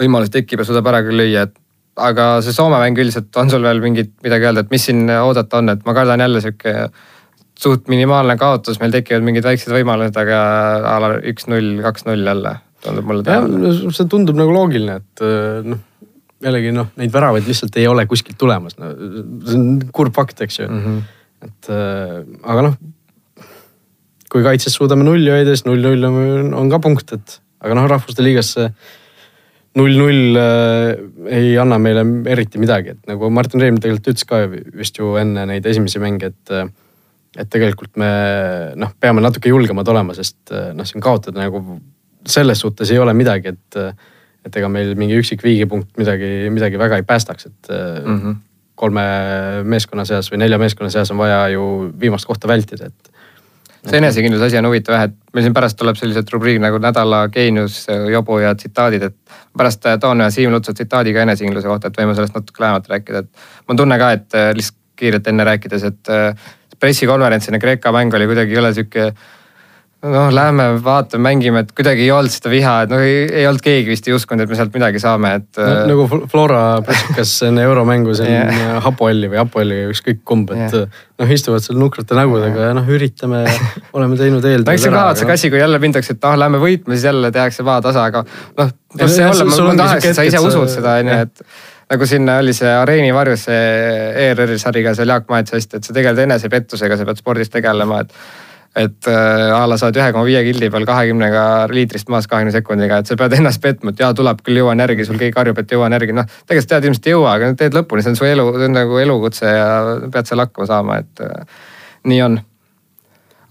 võimalust tekib ja suudab ära küll lüüa, et aga see Soome mäng üldiselt, on sul veel mingit midagi öelda, et mis siin oodata on, et ma kardan jälle sihuke suht minimaalne kaotus, meil tekivad mingid väiksed võimalused, aga a la üks-null, kaks-null jälle tundub mulle. jah, see tundub nagu loogiline, et äh, noh, jällegi noh, neid väravaid lihtsalt ei ole kuskilt tulemas no,. see on kurb fakt, eks ju mm. -hmm. et äh, aga noh, kui kaitses suudame nulli hoida, siis null-null on, on ka punkt, et aga noh, rahvuste liigasse null-null äh, ei anna meile eriti midagi, et nagu Martin Reim tegelikult ütles ka vist ju enne neid esimesi mänge, et. Äh, et tegelikult me noh, peame natuke julgemad olema, sest äh, noh, siin kaotada nagu selles suhtes ei ole midagi, et. et ega meil mingi üksik viigipunkt midagi, midagi väga ei päästaks, et mm. -hmm. kolme meeskonna seas või nelja meeskonna seas on vaja ju viimast kohta vältida, et see enesekindluse asi on huvitav jah, et meil siin pärast tuleb sellised rubriigid nagu nädala geenius, jobu ja tsitaadid, et pärast toon ühe Siim Lutsa tsitaadi ka enesekindluse kohta, et võime sellest natuke lähemalt rääkida, et. mul tunne ka, et äh, lihtsalt kiirelt enne rääkides, et äh, pressikonverents enne Kreeka mängu oli kuidagi jõle sihuke noh, lähme vaatame, mängime, et kuidagi ei olnud seda viha, et noh, ei olnud keegi vist ei uskunud, et me sealt midagi saame, et no,. äh, nagu Flora pressikas enne euromängu siin yeah. Hapoalli või Hapoalli, ükskõik kumb, et yeah. noh, istuvad seal nukrate nägudega ja noh, üritame, oleme teinud eeltööd no eks see on ka vaata see asi, kui jälle mindakse, et ah, lähme võitma, siis jälle tehakse vaatasa, aga noh, las see olla, mul tahaks, et sa ise usud seda, on ju, et nagu siin oli see Areeni varjus see ERR-i sariga seal Jaak Maets hästi, et sa tegeled enesepettusega, sa pead spordis tegelema, et et äh, a la sa oled ühe koma viie kildi peal kahekümnega liitrist maas kahekümne sekundiga, et sa pead ennast petma, et jaa, tuleb küll, jõuan järgi, sul keegi karjub, et jõuan järgi, noh. tegelikult sa tead ilmselt ei jõua, aga teed lõpuni, see on su elu, see on nagu elukutse ja pead seal hakkama saama, et äh, nii on.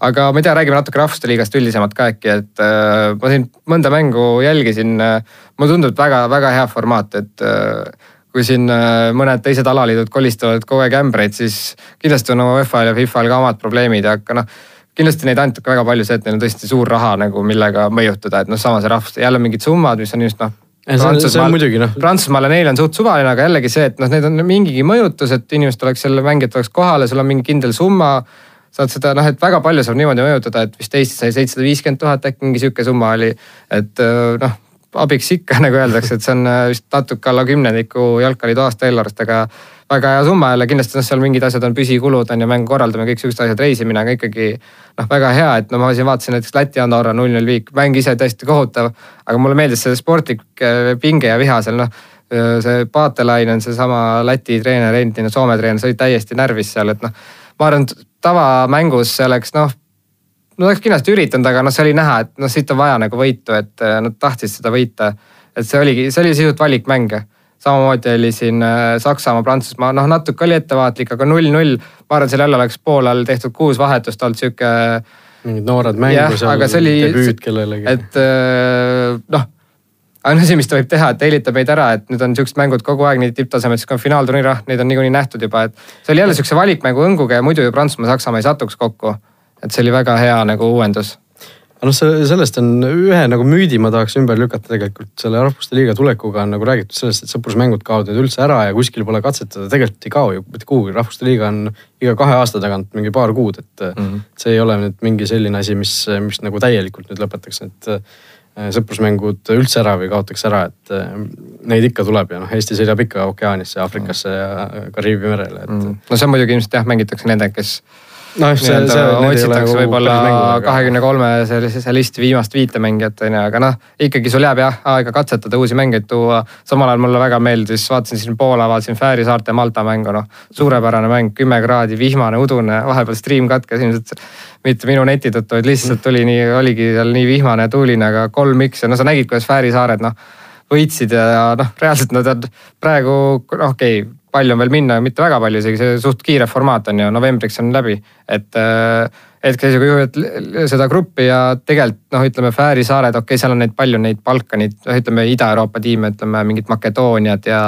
aga ma ei tea, räägime natuke rahvuste liigast üldisemalt ka äkki, et äh, ma siin mõnda mängu jälgisin äh,. mulle tundub, et väga-väga hea formaat, et äh, kui siin äh, mõned teised alaliidud kolistavad kogu aeg ämbreid, siis kindlasti on UEFA-l ja FIFA-l ka omad probleemid, aga noh kindlasti neid ainult väga palju see, et neil on tõesti suur raha nagu millega mõjutada, et noh, sama see rahvus, jälle mingid summad, mis on just noh. Prantsusmaal, noh. Prantsusmaale neil on suht suvaline, aga jällegi see, et noh, need on mingigi mõjutus, et inimesed oleks seal, mängijad oleks kohal ja sul on mingi kindel summa. saad seda noh, et väga palju saab niimoodi mõjutada, et vist Eestis sai seitsesada viiskümmend tuhat äkki mingi sihuke summa oli, et noh abiks ikka nagu öeldakse, et see on vist natuke alla kümnendiku jalgpalliliidu aasta eelarvest, aga väga hea summa jälle, kindlasti noh, seal mingid asjad on püsikulud on ju, mängu korraldamine, kõik siuksed asjad, reisimine, aga ikkagi noh, väga hea, et no ma siin vaatasin näiteks Läti Andorra null null viik, mäng ise täiesti kohutav. aga mulle meeldis see sportlik äh, pinge ja viha seal noh, äh, see Paatelainen, seesama Läti treener, endine Soome treener, see oli täiesti närvis seal, et noh. ma arvan, tavamängus see oleks noh, nad oleks kindlasti üritanud, aga noh, see oli näha, et noh, siit on vaja nagu võitu, et äh, nad tahtsid seda võita. et see oligi, see oli sisuliselt valikmäng samamoodi oli siin äh, Saksamaa, Prantsusmaa, noh natuke oli ettevaatlik, aga null-null. ma arvan, seal jälle oleks poolel tehtud kuus vahetust olnud sihuke. mingid noored mängu seal, debüüt kellelegi. et äh, noh, ainus asi, mis ta võib teha, et eelitab meid ära, et nüüd on siuksed mängud kogu aeg nii tipptasemel, siis kui on finaalturniir, ah neid on niikuinii nähtud juba, et. see oli jälle siukse valikmängu õnguga ja muidu ju Prantsusmaa, Saksamaa ei satuks kokku. et see oli väga hea nagu uuendus aga noh, sellest on ühe nagu müüdi ma tahaks ümber lükata tegelikult selle Rahvuste Liiga tulekuga on nagu räägitud sellest, et sõprusmängud kaovad nüüd üldse ära ja kuskil pole katsetada, tegelikult ei kao ju mitte kuhugi, Rahvuste Liiga on iga kahe aasta tagant mingi paar kuud, et mm -hmm. see ei ole nüüd mingi selline asi, mis, mis nagu täielikult nüüd lõpetaks, et äh, sõprusmängud üldse ära või kaotaks ära, et äh, neid ikka tuleb ja noh, Eesti sõidab ikka ookeanisse, Aafrikasse ja Kariibi merele, et mm. no see on muidugi ilmselt jah, mängitakse nendega, kes noh, see, see. otsitakse nagu võib-olla kahekümne kolme sellise listi viimast viite mängijat on ju, aga noh, ikkagi sul jääb jah aega katsetada, uusi mängijaid tuua. samal ajal mulle väga meeldis, vaatasin siin Poola, vaatasin Fääri saarte Malta mängu, noh suurepärane mäng, kümme kraadi, vihmane, udune, vahepeal stream katkes ilmselt mitte minu neti tõttu, vaid lihtsalt tuli nii, oligi seal nii vihmane ja tuuline, aga kolm X ja no sa nägid, kuidas Fääri saared noh võitsid ja noh, reaalselt nad on praegu noh, okei okay, palju on veel minna, mitte väga palju, isegi see suht kiire formaat on ju, novembriks on läbi. et äh, hetkeseisuga juhivad seda gruppi ja tegelikult noh, ütleme Fääri saared, okei okay,, seal on neid palju neid Balkanid, noh ütleme Ida-Euroopa tiime, ütleme mingid Makedooniad ja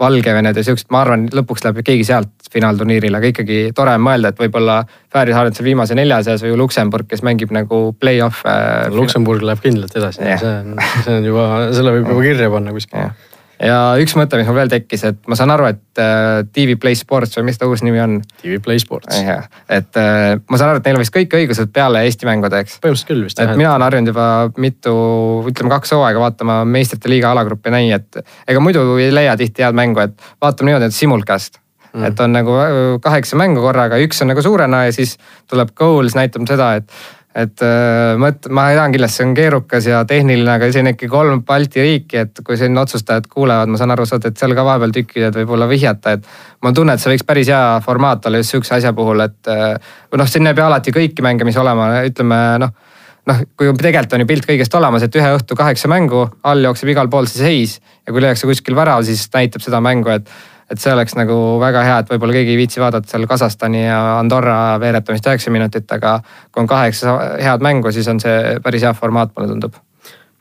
Valgevened ja siuksed, ma arvan, lõpuks läheb keegi sealt finaalturniirile, aga ikkagi tore on mõelda, et võib-olla Fääri saared seal viimase nelja seas või Luksemburg, kes mängib nagu play-off'e. Luksemburg läheb kindlalt edasi yeah., see on, see on juba, selle võib juba kirja panna kuskil yeah ja üks mõte, mis mul veel tekkis, et ma saan aru, et äh, TV Play Sports või mis ta uus nimi on? TV Play Sports. jah, et äh, ma saan aru, et neil on vist kõik õigused peale Eesti mängude, eks? põhimõtteliselt küll vist jah. et mina olen harjunud juba mitu, ütleme kaks hooaega vaatama meistrite liiga alagruppi näi, et ega muidu ei leia tihti head mängu, et vaatame niimoodi, et simulcast mm.. et on nagu äh, kaheksa mängu korraga, üks on nagu suurena ja siis tuleb goals näitab seda, et et äh, mõt-, ma tean kindlasti see on keerukas ja tehniline, aga siin ikkagi kolm Balti riiki, et kui siin otsustajad kuulevad, ma saan aru, sa teed seal ka vahepeal tükki, et võib-olla vihjata, et. ma tunnen, et see võiks päris hea formaat olla just sihukese asja puhul, et äh, või noh, siin ei pea alati kõiki mänge, mis olema, ütleme noh noh, kui tegelikult on ju pilt kõigest olemas, et ühe õhtu kaheksa mängu, all jookseb igal pool see seis ja kui lüüakse kuskil värav, siis näitab seda mängu, et et see oleks nagu väga hea, et võib-olla keegi ei viitsi vaadata seal Kasahstani ja Andorra veeretamist üheksa minutit, aga kui on kaheksa head mängu, siis on see päris hea formaat, mulle tundub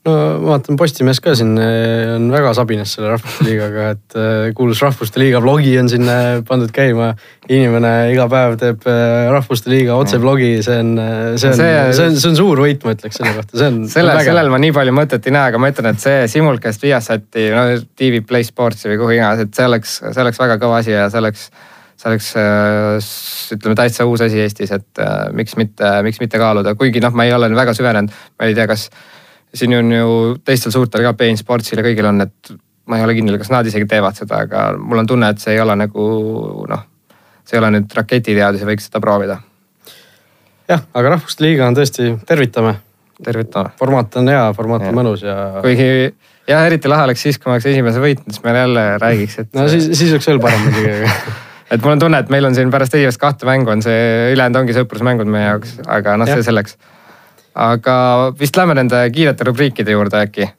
no vaatan Postimees ka siin eh, on väga sabines selle Rahvuste Liigaga, et eh, kuulus Rahvuste Liiga blogi on sinna pandud käima. inimene iga päev teeb eh, Rahvuste Liiga otseblogi, see on, see on, see on, see on suur võit, ma ütleks selle kohta, see on. selle, sellel ma nii palju mõtet ei näe, aga ma ütlen, et see simulcast Viasati, no TV Play Sportsi või kuhu iganes, et see oleks, see oleks väga kõva asi ja see oleks see oleks ütleme täitsa uus asi Eestis, et miks mitte, miks mitte kaaluda, kuigi noh, ma ei ole väga süvenenud, ma ei tea, kas siin on ju teistel suurtel ka Bein Sportsil ja kõigil on, et ma ei ole kindel, kas nad isegi teevad seda, aga mul on tunne, et see ei ole nagu noh, see ei ole nüüd raketiteadus ja võiks seda proovida. jah, aga Rahvuste Liiga on tõesti, tervitame. tervitame. formaat on hea, formaat on ja. mõnus ja. kuigi jah, eriti lahe oleks siis, kui ma oleks esimese võitnud, siis me jälle räägiks, et. no siis, siis oleks veel parem muidugi et mul on tunne, et meil on siin pärast esimest kahte mängu on see, ülejäänud ongi sõprusmängud meie jaoks, aga noh, see selleks. Aga vist lähme nende kiirete rubriikide juurde äkki.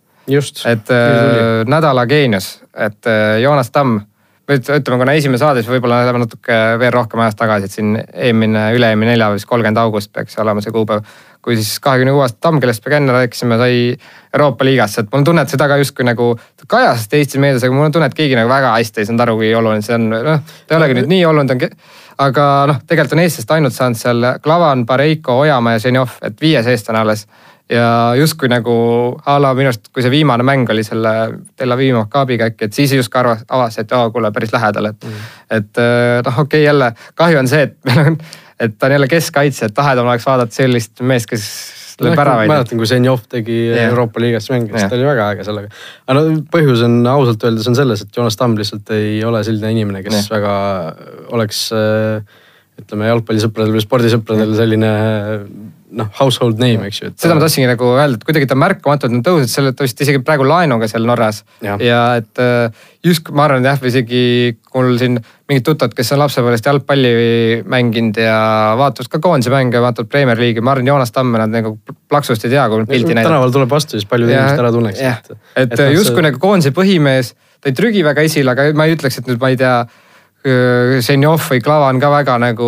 et äh, nädala geenius, et äh, Joonas Tamm ütleme, kuna esimene saade, siis võib-olla läheme natuke veel rohkem ajas tagasi, et siin eelmine, üle-eelmine neljapäev, siis kolmkümmend august peaks olema see kuupäev kui siis kahekümne kuue aasta Tamm, kellest me ka enne rääkisime, sai Euroopa liigasse, et mul on tunne, et seda ka justkui nagu kajastas Eesti meedias, aga mul on tunne, et keegi nagu väga hästi ei saanud aru, kui oluline see on, noh. ta ei olegi nüüd nii oluline, ta on, aga noh, tegelikult on eestlast ainult saanud seal Klavan, Pareiko, Ojamaa ja Ženjov, et viies eestlane alles ja justkui nagu a la minu arust, kui see viimane mäng oli selle Tel Avivi Maccabiga äkki, et siis justkui arvas, avas, et aa kuule päris lähedal, et mm.. et noh, okei okay,, jälle kahju on see, et meil on et ta on jälle keskkaitse, et tahedam oleks vaadata sellist meest, kes. Mäletan, kui Zenjov tegi yeah. Euroopa liigas mänge, siis yeah. ta oli väga äge sellega. aga no põhjus on ausalt öeldes on selles, et Joonas Tamm lihtsalt ei ole selline inimene, kes yeah. väga oleks ütleme jalgpallisõpradel või spordisõpradel selline noh, household name, eks ju. seda ma tahtsingi nagu öelda, et kuidagi ta märkamatult on tõusnud, selle ta vist isegi praegu laenuga seal Norras. ja et äh, just ma arvan, et jah, isegi mul siin mingid tuttavad, kes on lapsepõlvest jalgpalli mänginud ja vaatavad ka koondise mänge, vaatavad Premier League'i, ma arvan, Joonas Tamme nad nagu plaksust ei tea, kui pilti näidata. tänaval tuleb vastu, siis paljud inimesed ära tunneks. et, et, et justkui see... nagu koondise põhimees, ta ei trügi väga esile, aga ma ei ütleks, et nüüd ma ei tea. Ženjov või Klavan ka väga nagu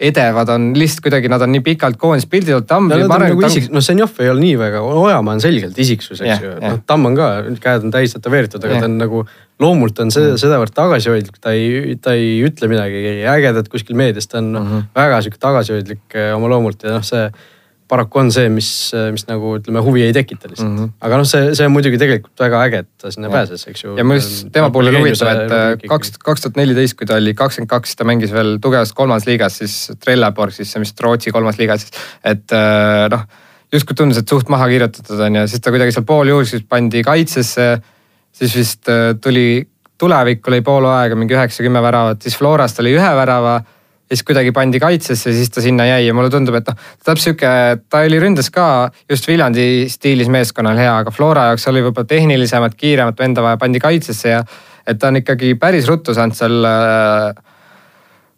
edevad on lihtsalt kuidagi, nad on nii pikalt koondis pildi peal. Tamm. Nagu isik, noh, Zenjov ei ole nii väga, Ojamaa on selgelt isiksus, eks ju. noh, Tamm on ka, käed on täis tätoveeritud, aga ja. ta on nagu loomult on see mm. sedavõrd tagasihoidlik, ta ei, ta ei ütle midagi ägedat kuskil meedias, ta on mm -hmm. väga sihuke tagasihoidlik eh, oma loomult ja noh, see paraku on see, mis, mis nagu ütleme, huvi ei tekita lihtsalt mm. -hmm. aga noh, see, see on muidugi tegelikult väga äge, et ta sinna ja. pääses, eks ju. ja mul just tema puhul on huvitav, et äh, kaks, kaks tuhat neliteist, kui ta oli kakskümmend kaks, ta mängis veel tugevas kolmandas liigas, siis Trelleborg, siis see vist Rootsi kolmas liiga siis. et äh, noh, justkui tundus, et suht maha kirjutatud on ja siis ta kuidagi seal pooljuhuslikult pandi kaitsesse. siis vist äh, tuli, tulevikku lõi pool aega mingi üheksa-kümme väravat, siis Florast oli ühe värava ja siis kuidagi pandi kaitsesse, siis ta sinna jäi ja mulle tundub, et noh, täpselt sihuke, ta oli ründes ka just Viljandi stiilis meeskonnal hea, aga Flora jaoks oli võib-olla tehnilisemat, kiiremat venda vaja, pandi kaitsesse ja et ta on ikkagi päris ruttu saanud seal äh,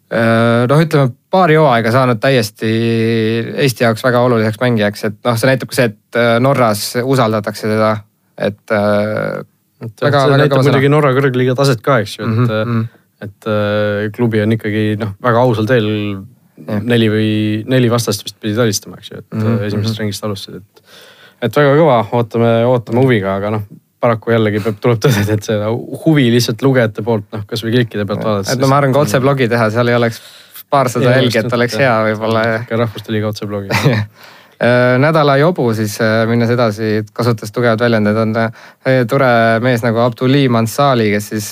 äh, noh, ütleme paari hooaega saanud täiesti Eesti jaoks väga oluliseks mängijaks, et noh, see näitab ka see, et äh, Norras usaldatakse teda, et. väga, see näitab muidugi Norra kõrgliiga taset ka, eks ju, et mm -hmm et äh, klubi on ikkagi noh, väga ausal teel ja. neli või neli vastast vist pidid alistama, eks ju, et mm -hmm. esimesest mhm. ringist alustasid, et. et väga kõva, ootame, ootame huviga, aga noh paraku jällegi peab, tuleb tõdeda, et seda huvi lihtsalt lugejate poolt noh, kasvõi klikkide pealt vaadates. et no ma arvan, kui otseblogi teha, seal ei oleks paarsada jälgijat oleks hea võib-olla. ka Rahvuste Liiga otseblogi äh, nädala jobu siis minnes edasi, kasutades tugevat väljendit, on tore mees nagu Abduli Mansali, kes siis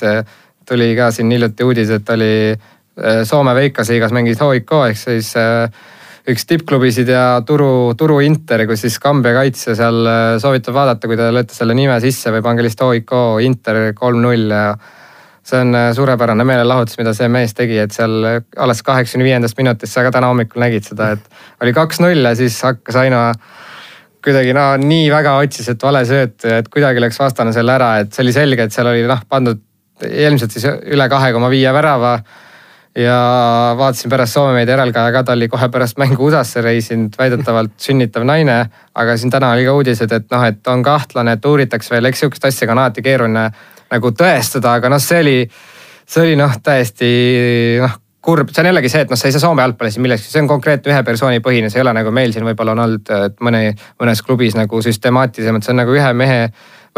tuli ka siin hiljuti uudis, et oli äh, Soome Veikasliigas mängis HIK ehk siis äh, üks tippklubisid ja turu, turu Inter, kus siis Kambja kaitse seal äh, soovitab vaadata, kui te lööte selle nime sisse või pange lihtsalt HIK Inter kolm-null ja see on suurepärane meelelahutus, mida see mees tegi, et seal alles kaheksakümne viiendast minutist, sa ka täna hommikul nägid seda, et oli kaks-null ja siis hakkas Aino kuidagi no nii väga otsis, et vale sööt, et kuidagi läks vastane selle ära, et see oli selge, et seal oli noh pandud ilmselt siis üle kahe koma viie värava. ja vaatasin pärast Soome meedia järelkaja ka, ta oli kohe pärast mängu USA-sse reisinud, väidetavalt sünnitav naine. aga siin täna oli ka uudised, et noh, et on kahtlane, et uuritakse veel, eks sihukest asja on alati keeruline nagu tõestada, aga noh, see oli, see oli noh, täiesti noh kurb, see on jällegi see, et noh, sa ei saa Soome jalgpallis millekski, see on konkreetne ühe persooni põhine, see ei ole nagu meil siin võib-olla on olnud, et mõne, mõnes klubis nagu süstemaatilisemalt, see on nagu ühe mehe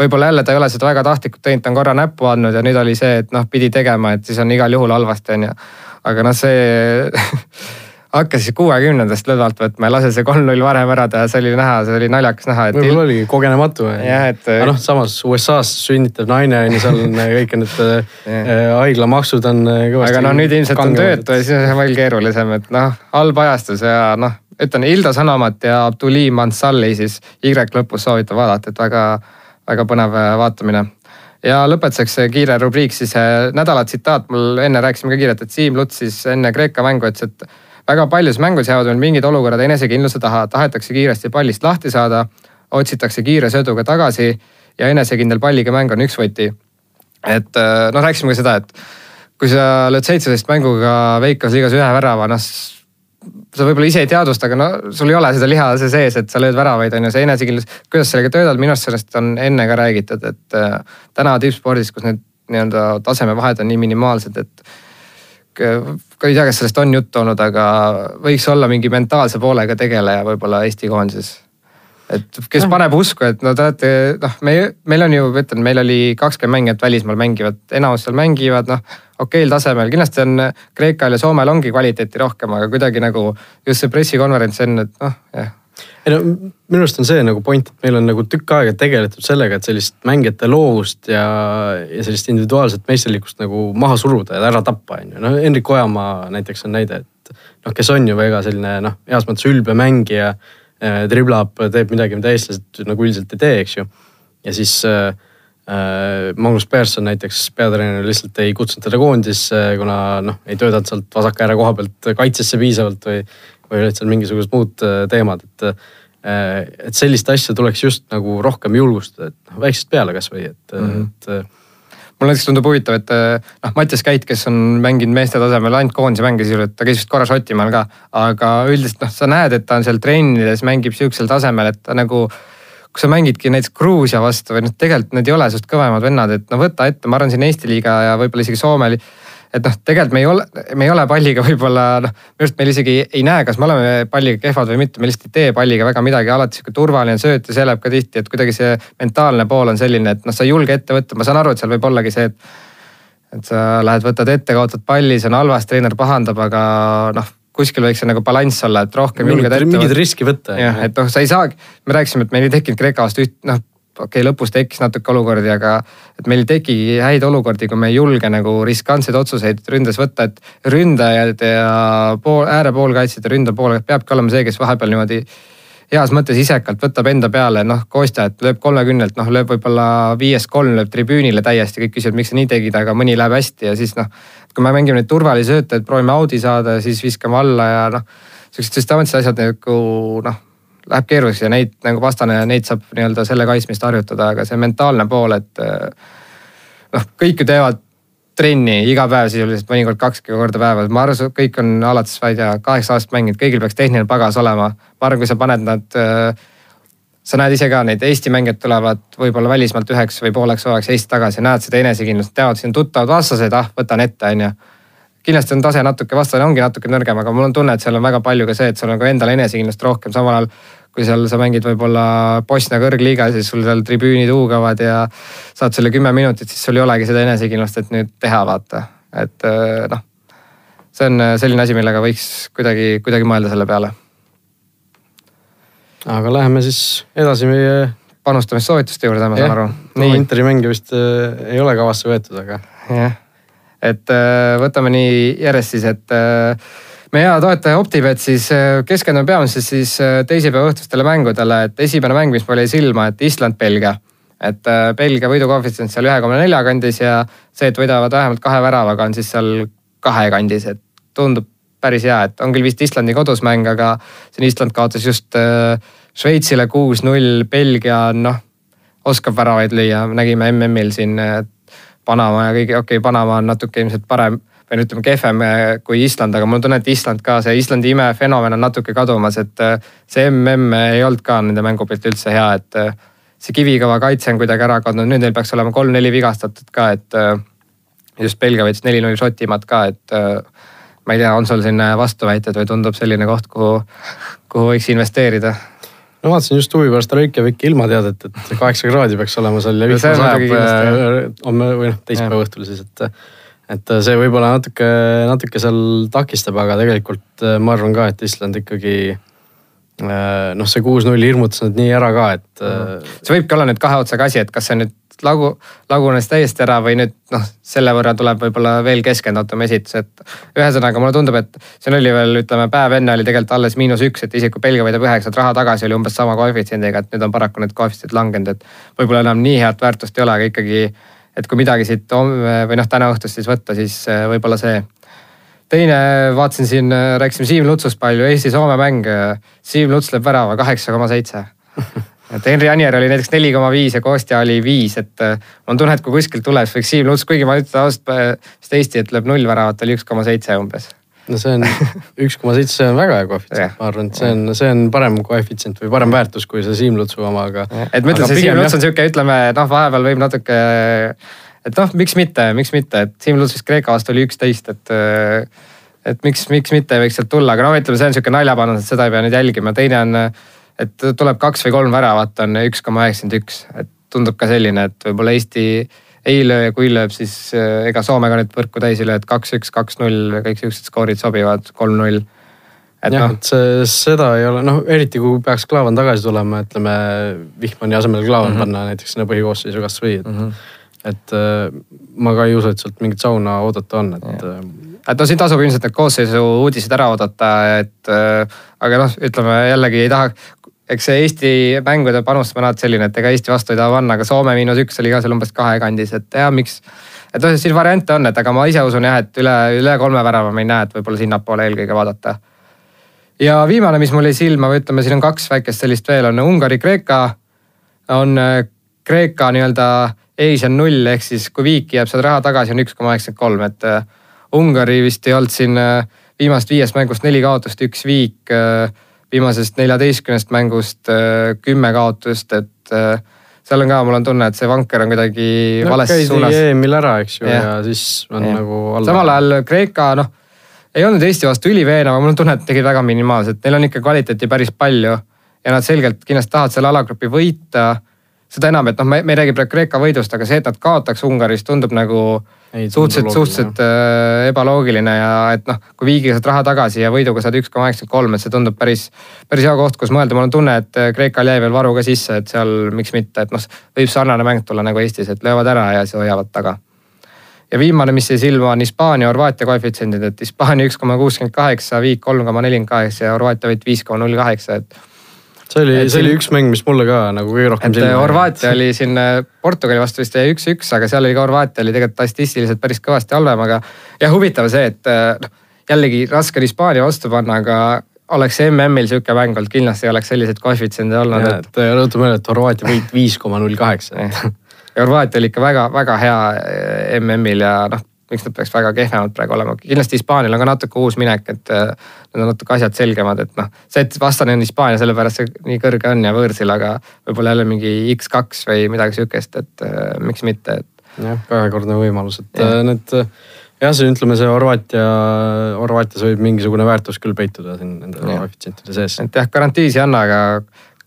võib-olla jälle ta ei ole seda väga tahtlikult teinud, ta on korra näppu andnud ja nüüd oli see, et noh, pidi tegema, et siis on igal juhul halvasti, on ju. aga noh, see hakkas siis kuuekümnendast lõdvalt võtma ja lase see kolm-null varem ära teha, see oli näha, see oli naljakas näha. võib-olla oligi kogenematu. et. aga noh, samas USA-s sünnitav naine on ju, seal on kõik need äh, haiglamaksud on kõvasti. aga noh, nüüd ilmselt on töötu ja siis on veel keerulisem, et noh, halb ajastus ja noh, ütlen Hilda Sanomat ja Abduli Mansali siis Y lõpus soovitan vaadata, et väga, väga põnev vaatamine. Ja lõpetuseks kiire rubriik siis nädala tsitaat, mul enne rääkisime ka kiirelt, et Siim Luts siis enne Kreeka mängu ütles, et väga paljus mängus jäävad meil mingid olukorrad enesekindluse taha, tahetakse kiiresti pallist lahti saada, otsitakse kiire sööduga tagasi ja enesekindel palliga mäng on üks võti. et noh, rääkisime ka seda, et kui sa lööd seitseteist mänguga Veikos liigas ühe värava, noh sa võib-olla ise ei teadvusta, aga no sul ei ole seda liha sees, et sa lööd väravaid, on ju, see enesekindlus. kuidas sellega töötad, minu arust sellest on enne ka räägitud, et äh, täna tippspordis, kus need nii-öelda tasemevahed on nii minimaalsed, et ka ei tea, kas sellest on juttu olnud, aga võiks olla mingi mentaalse poolega tegeleja võib-olla Eesti koondises et kes paneb usku, et no te olete noh, me, meil on ju, ütlen, meil oli kakskümmend mängijat välismaal mängivad, enamus seal mängivad noh, okeil tasemel, kindlasti on Kreekal ja Soomel ongi kvaliteeti rohkem, aga kuidagi nagu just see pressikonverents enne, et noh, jah ei no minu arust on see nagu point, et meil on nagu tükk aega tegeletud sellega, et sellist mängijate loovust ja, ja sellist individuaalset meisterlikkust nagu maha suruda ja ära tappa, on ju. noh, Hendrik Ojamaa näiteks on näide, et noh, kes on ju väga selline noh, heas mõttes ülbe mängija driblab, teeb midagi, mida eestlased nagu üldiselt ei tee, eks ju. ja siis äh, äh, Magnus Persson näiteks, peatreener lihtsalt ei kutsunud teda koondisse, kuna noh, ei töötanud sealt vasaka ääre koha pealt kaitsesse piisavalt või, või olid seal mingisugused muud äh, teemad, et äh, et sellist asja tuleks just nagu rohkem julgustada, et noh, väiksest peale kasvõi, et mm, -hmm. et mulle näiteks tundub huvitav, et eh, noh, Mattias Käit, kes on mänginud meeste tasemel ainult koondise mänge sisuliselt, ta käis vist korra Šotimaal ka. aga üldiselt noh, sa näed, et ta on seal trennides, mängib sihukesel tasemel, et ta nagu kui sa mängidki näiteks Gruusia vastu või noh, tegelikult need ei ole sinust kõvemad vennad, et no võta ette, ma arvan siin Eesti liiga ja võib-olla isegi Soome et noh, tegelikult me ei ole, me ei ole palliga võib-olla noh, minu arust meil isegi ei näe, kas me oleme palliga kehvad või mitte, me lihtsalt ei tee palliga väga midagi, alati sihuke turvaline sööt ja see läheb ka tihti, et kuidagi see mentaalne pool on selline, et noh, sa ei julge ette võtta, ma saan aru, et seal võib ollagi see, et. et sa lähed, võtad ette, kaotad palli, see on halvas, treener pahandab, aga noh kuskil võiks see nagu balanss olla, et rohkem julged ette võtta. mingit riski võtta. jah, et noh, sa ei saagi, me rääkisime, et meil ei tekkinud Kreeka vastu üht, noh okei okay,, lõpus tekkis natuke olukordi, aga et meil ei tekigi häid olukordi, kui me ei julge nagu riskantseid otsuseid ründes võtta, et ründajad ja pool, äärepoolkaitsjad ja ründapool peabki olema see, kes vahepeal niimoodi heas mõttes isekalt võtab enda peale, noh Kostja, et lööb kolmekümnelt, noh lööb võib-olla viiest kolm lööb tribüünile täiesti, kõik küsivad, miks sa nii tegid, aga mõni läheb hästi ja siis noh. kui me mängime neid turvalisi sööte, et proovime audi saada ja siis viskame alla ja noh. siuksed süstemaatilised asjad nagu noh läheb keeruliseks ja neid nagu vastane, neid saab nii-öelda selle kaitsmist harjutada, aga see mentaalne pool, et eh, noh, kõik ju teevad trenni iga päev sisuliselt, mõnikord kaks korda päevas, ma arvan, kõik on alates, ma ei tea, kaheksa aastat mänginud, kõigil peaks tehniline pagas olema. ma arvan, kui sa paned nad äh, sa näed ise ka neid Eesti mängijad tulevad võib-olla välismaalt üheks või pooleks hooajaks Eesti tagasi, näed seda enesekindlust, teavad, siin tuttavad vastased, ah võtan ette, on ju kindlasti on tase natuke, vastane ongi natuke nõrgem, aga mul on tunne, et seal on väga palju ka see, et sul on ka endal enesekindlust rohkem, samal ajal kui seal sa mängid võib-olla Bosnia kõrgliiga, siis sul seal tribüünid huugavad ja saad selle kümme minutit, siis sul ei olegi seda enesekindlust, et nüüd teha, vaata. et eh, noh, see on selline asi, millega võiks kuidagi, kuidagi mõelda selle peale. aga läheme siis edasi meie panustamissoovituste juurde, ma saan aru. no Interi mänge vist äh, ei ole kavasse võetud, aga. jah, et äh, võtame nii järjest siis, et äh, meie hea toetaja Optibet siis äh, keskendume peamiselt siis teisipäeva õhtustele mängudele, et esimene mäng, mis mul jäi silma, et Island-Belgia. et Belgia võidukoefitsient seal ühe koma nelja kandis ja see, et võidavad vähemalt kahe väravaga, on siis seal kahe kandis, et tundub päris hea, et on küll vist Islandi kodus mäng, aga siin Island kaotas just Šveitsile kuus-null, Belgia noh, oskab väravaid lüüa, nägime MM-il siin Panama ja kõigi, okei okay,, Panama on natuke ilmselt parem või ütleme kehvem eh, kui Island, aga mul on tunne, et Island ka, see Islandi imefenomen on natuke kadumas, et eh, see mm ei olnud ka nende mängupilt üldse hea, et eh, see kivikõva kaitse on kuidagi ära kadunud, nüüd neil peaks olema kolm-neli vigastatud ka, et just Belgia võitis neli-null Šotimaad ka, et ma ei tea, on sul siin vastuväited või tundub selline koht, kuhu, kuhu võiks investeerida? No vaatasin just huvi pärast Reykjaviki ilmateadet, et kaheksa kraadi peaks olema seal ja vihma sajab homme või noh, teisipäeva õhtul siis, et et see võib-olla natuke, natuke seal takistab, aga tegelikult ma arvan ka, et Island ikkagi noh, see kuus-null hirmutas nad nii ära ka, et. see võibki olla nüüd kahe otsaga asi, et kas see nüüd lagu, lagunes täiesti ära või nüüd noh, selle võrra tuleb võib-olla veel keskendatum esitus, et ühesõnaga mulle tundub, et siin oli veel ütleme päev enne oli tegelikult alles miinus üks, et isegi kui Belgia võidab üheksat raha tagasi, oli umbes sama koefitsiendiga, et nüüd on paraku need koefitsiendid langenud, et võib-olla enam nii head väärtust ei ole, aga ikkagi, et kui midagi siit homme või noh, täna õhtust siis võtta, siis äh, võib-olla see teine, vaatasin siin, äh, rääkisime Siim Lutsust palju, Eesti-Soome mäng. Siim Luts lööb värava kaheksa koma seitse et Henri Anier oli näiteks neli koma viis ja Kostja oli viis, et äh, mul on tunne, et kui kuskilt tuleb, siis võiks Siim Luts, kuigi ma ütlen ausalt, vist Eesti, et lööb null väravat, oli üks koma seitse umbes. no see on üks koma seitse, see on väga hea koefitsient, ma arvan, et see on, see on parem koefitsient või parem väärtus kui see Siim Lutsu oma, aga. et ma ütlen, see Siim Luts on sihuke, ütleme noh, vahepeal võib natuke, et noh, miks mitte, miks mitte, et Siim Luts vist Kreeka vastu oli üksteist, et et miks, miks mitte võiks sealt tulla, aga no ütleme, see on sihuke naljapanus, et seda ei pea nüüd jälgima, teine on et tuleb kaks või kolm väravat, on üks koma üheksakümmend üks, et tundub ka selline, et võib-olla Eesti ei löö ja kui lööb, siis äh, ega Soomega nüüd võrku täis ei löö, et kaks-üks, kaks-null, kõik siuksed skoorid sobivad, kolm-null. et jah no., et see, seda ei ole, noh eriti kui peaks Klaavan tagasi tulema, ütleme Vihmani asemel Klaavan mm -hmm. panna näiteks sinna põhikoosseisu kasvõi, et mm. -hmm. et äh, ma ka ei usu, et sealt mingit sauna oodata on, et ja äh, et no siin tasub ilmselt need koosseisu uudised ära oodata, et äh, aga noh, ütleme jällegi ei taha, eks see Eesti mängude panustamine on alati selline, et ega Eesti vastu ei taha panna, aga Soome miinus üks oli ka seal umbes kahe kandis, et ja miks. et noh, siin variante on, et aga ma ise usun jah, et üle, üle kolme värava ma ei näe, et võib-olla sinnapoole eelkõige vaadata. ja viimane, mis mul jäi silma või ütleme, siin on kaks väikest sellist veel on Ungari-Kreeka. on äh, Kreeka nii-öelda Asian null ehk siis kui viiki jääb seal raha tagasi, on üks koma üheksakümmend kolm, et äh, Ungari vist ei olnud siin äh, viimast viiest mängust neli kaotust, üks viik viimasest neljateistkümnest mängust äh, kümme kaotust, et äh, seal on ka, mul on tunne, et see vanker on kuidagi no, vales suunas. EM-il ära, eks ju, ja siis on ja. nagu alla. samal ajal Kreeka noh, ei olnud Eesti vastu üliveenav, aga mul on tunne, et tegid väga minimaalselt, neil on ikka kvaliteeti päris palju ja nad selgelt kindlasti tahavad selle alagrupi võita seda enam, et noh, me, me ei räägi praegu Kreeka võidust, aga see, et nad kaotaks Ungaris, tundub nagu suhteliselt, suhteliselt äh, ebaloogiline ja et noh, kui viigiga saad raha tagasi ja võiduga saad üks koma üheksakümmend kolm, et see tundub päris, päris hea koht, kus mõelda. mul on tunne, et äh, Kreekal jäi veel varu ka sisse, et seal miks mitte, et noh, võib sarnane mäng tulla nagu Eestis, et löövad ära ja siis hoiavad taga. ja viimane, mis jäi silma, on Hispaania, Horvaatia koefitsiendid, et Hispaania üks koma kuuskümmend kaheksa, Viik kolm koma nelikümmend kaheksa ja Horvaatia võit viis koma null kaheksa, et see oli, see oli üks mäng, mis mulle ka nagu kõige rohkem silma jäi. Horvaatia oli siin äh, Portugali vastu vist jäi üks-üks, aga seal oli ka Horvaatia oli tegelikult statistiliselt päris kõvasti halvem, aga. jah, huvitav see, et äh, noh jällegi raske on Hispaania vastu panna, aga oleks MM-il sihuke mäng olnud, kindlasti ei oleks selliseid koefitsiente olnud. et äh, rõhutame üle, et Horvaatia võit viis koma null kaheksa. Horvaatia oli ikka väga-väga hea MM-il ja noh, miks nad peaks väga kehvemad praegu olema, kindlasti Hispaanial on ka natuke uus minek, et äh, need on natuke asjad selgemad, et noh. see, et vastane on Hispaania, sellepärast see nii kõrge on ja võõrsil, aga võib-olla jälle mingi X2 või midagi sihukest, et äh, miks mitte, et. jah, kahekordne võimalus, et ja. Äh, need jah, see ütleme, see Horvaatia, Horvaatias võib mingisugune väärtus küll peituda siin nende koefitsientide sees. et jah, garantiisi ei anna, aga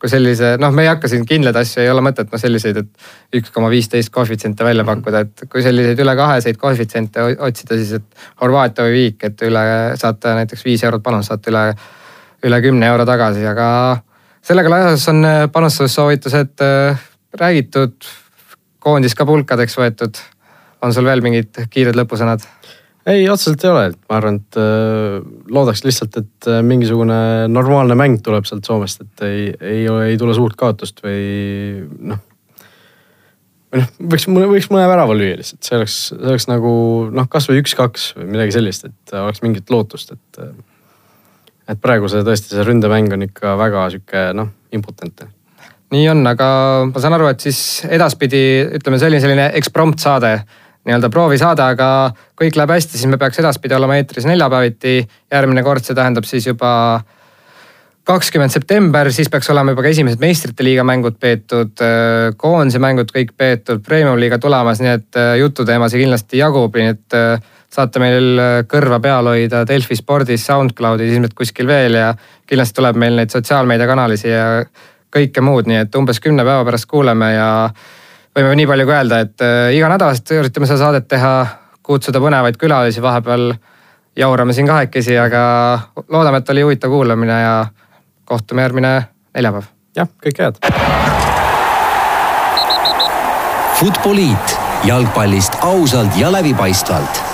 kui sellise, noh, me ei hakka siin kindlaid asju, ei ole mõtet noh selliseid, et üks koma viisteist koefitsiente välja pakkuda, et kui selliseid üle kaheseid koefitsiente otsida, siis et Horvaatia või Viik, et üle saate näiteks viis eurot panust, saate üle, üle kümne euro tagasi, aga sellega laias on panustussoovitused äh, räägitud, koondis ka pulkadeks võetud. on sul veel mingid kiired lõpusõnad? Ei, otseselt ei ole, et ma arvan, et äh, loodaks lihtsalt, et äh, mingisugune normaalne mäng tuleb sealt Soomest, et ei, ei, ei tule suurt kaotust või noh. või noh, võiks, võiks mõne värava lüüa lihtsalt, see oleks, see oleks nagu noh, kasvõi üks-kaks või midagi sellist, et oleks mingit lootust, et. Äh, et praegu see tõesti, see ründemäng on ikka väga sihuke noh, impotentne nii on, aga ma saan aru, et siis edaspidi ütleme, see oli selline eksprompt saade nii-öelda proovisaade, aga kõik läheb hästi, siis me peaks edaspidi olema eetris neljapäeviti. järgmine kord, see tähendab siis juba kakskümmend september, siis peaks olema juba ka esimesed meistrite liiga mängud peetud, koondise mängud kõik peetud, premium liiga tulemas, nii et äh, jututeemasid kindlasti jagub, nii et äh, saate meil äh, kõrva peal hoida Delfi spordis, SoundCloudis, ilmselt kuskil veel ja kindlasti tuleb meil neid sotsiaalmeediakanalisi ja kõike muud, nii et umbes kümne päeva pärast kuuleme ja võime nii palju ka öelda, et äh, iganädalaselt üritame seda saadet teha kutsuda põnevaid külalisi vahepeal. jaurame siin kahekesi, aga loodame, et oli huvitav kuulamine ja kohtume järgmine neljapäev. jah, kõike head. Futboliit jalgpallist ausalt ja läbipaistvalt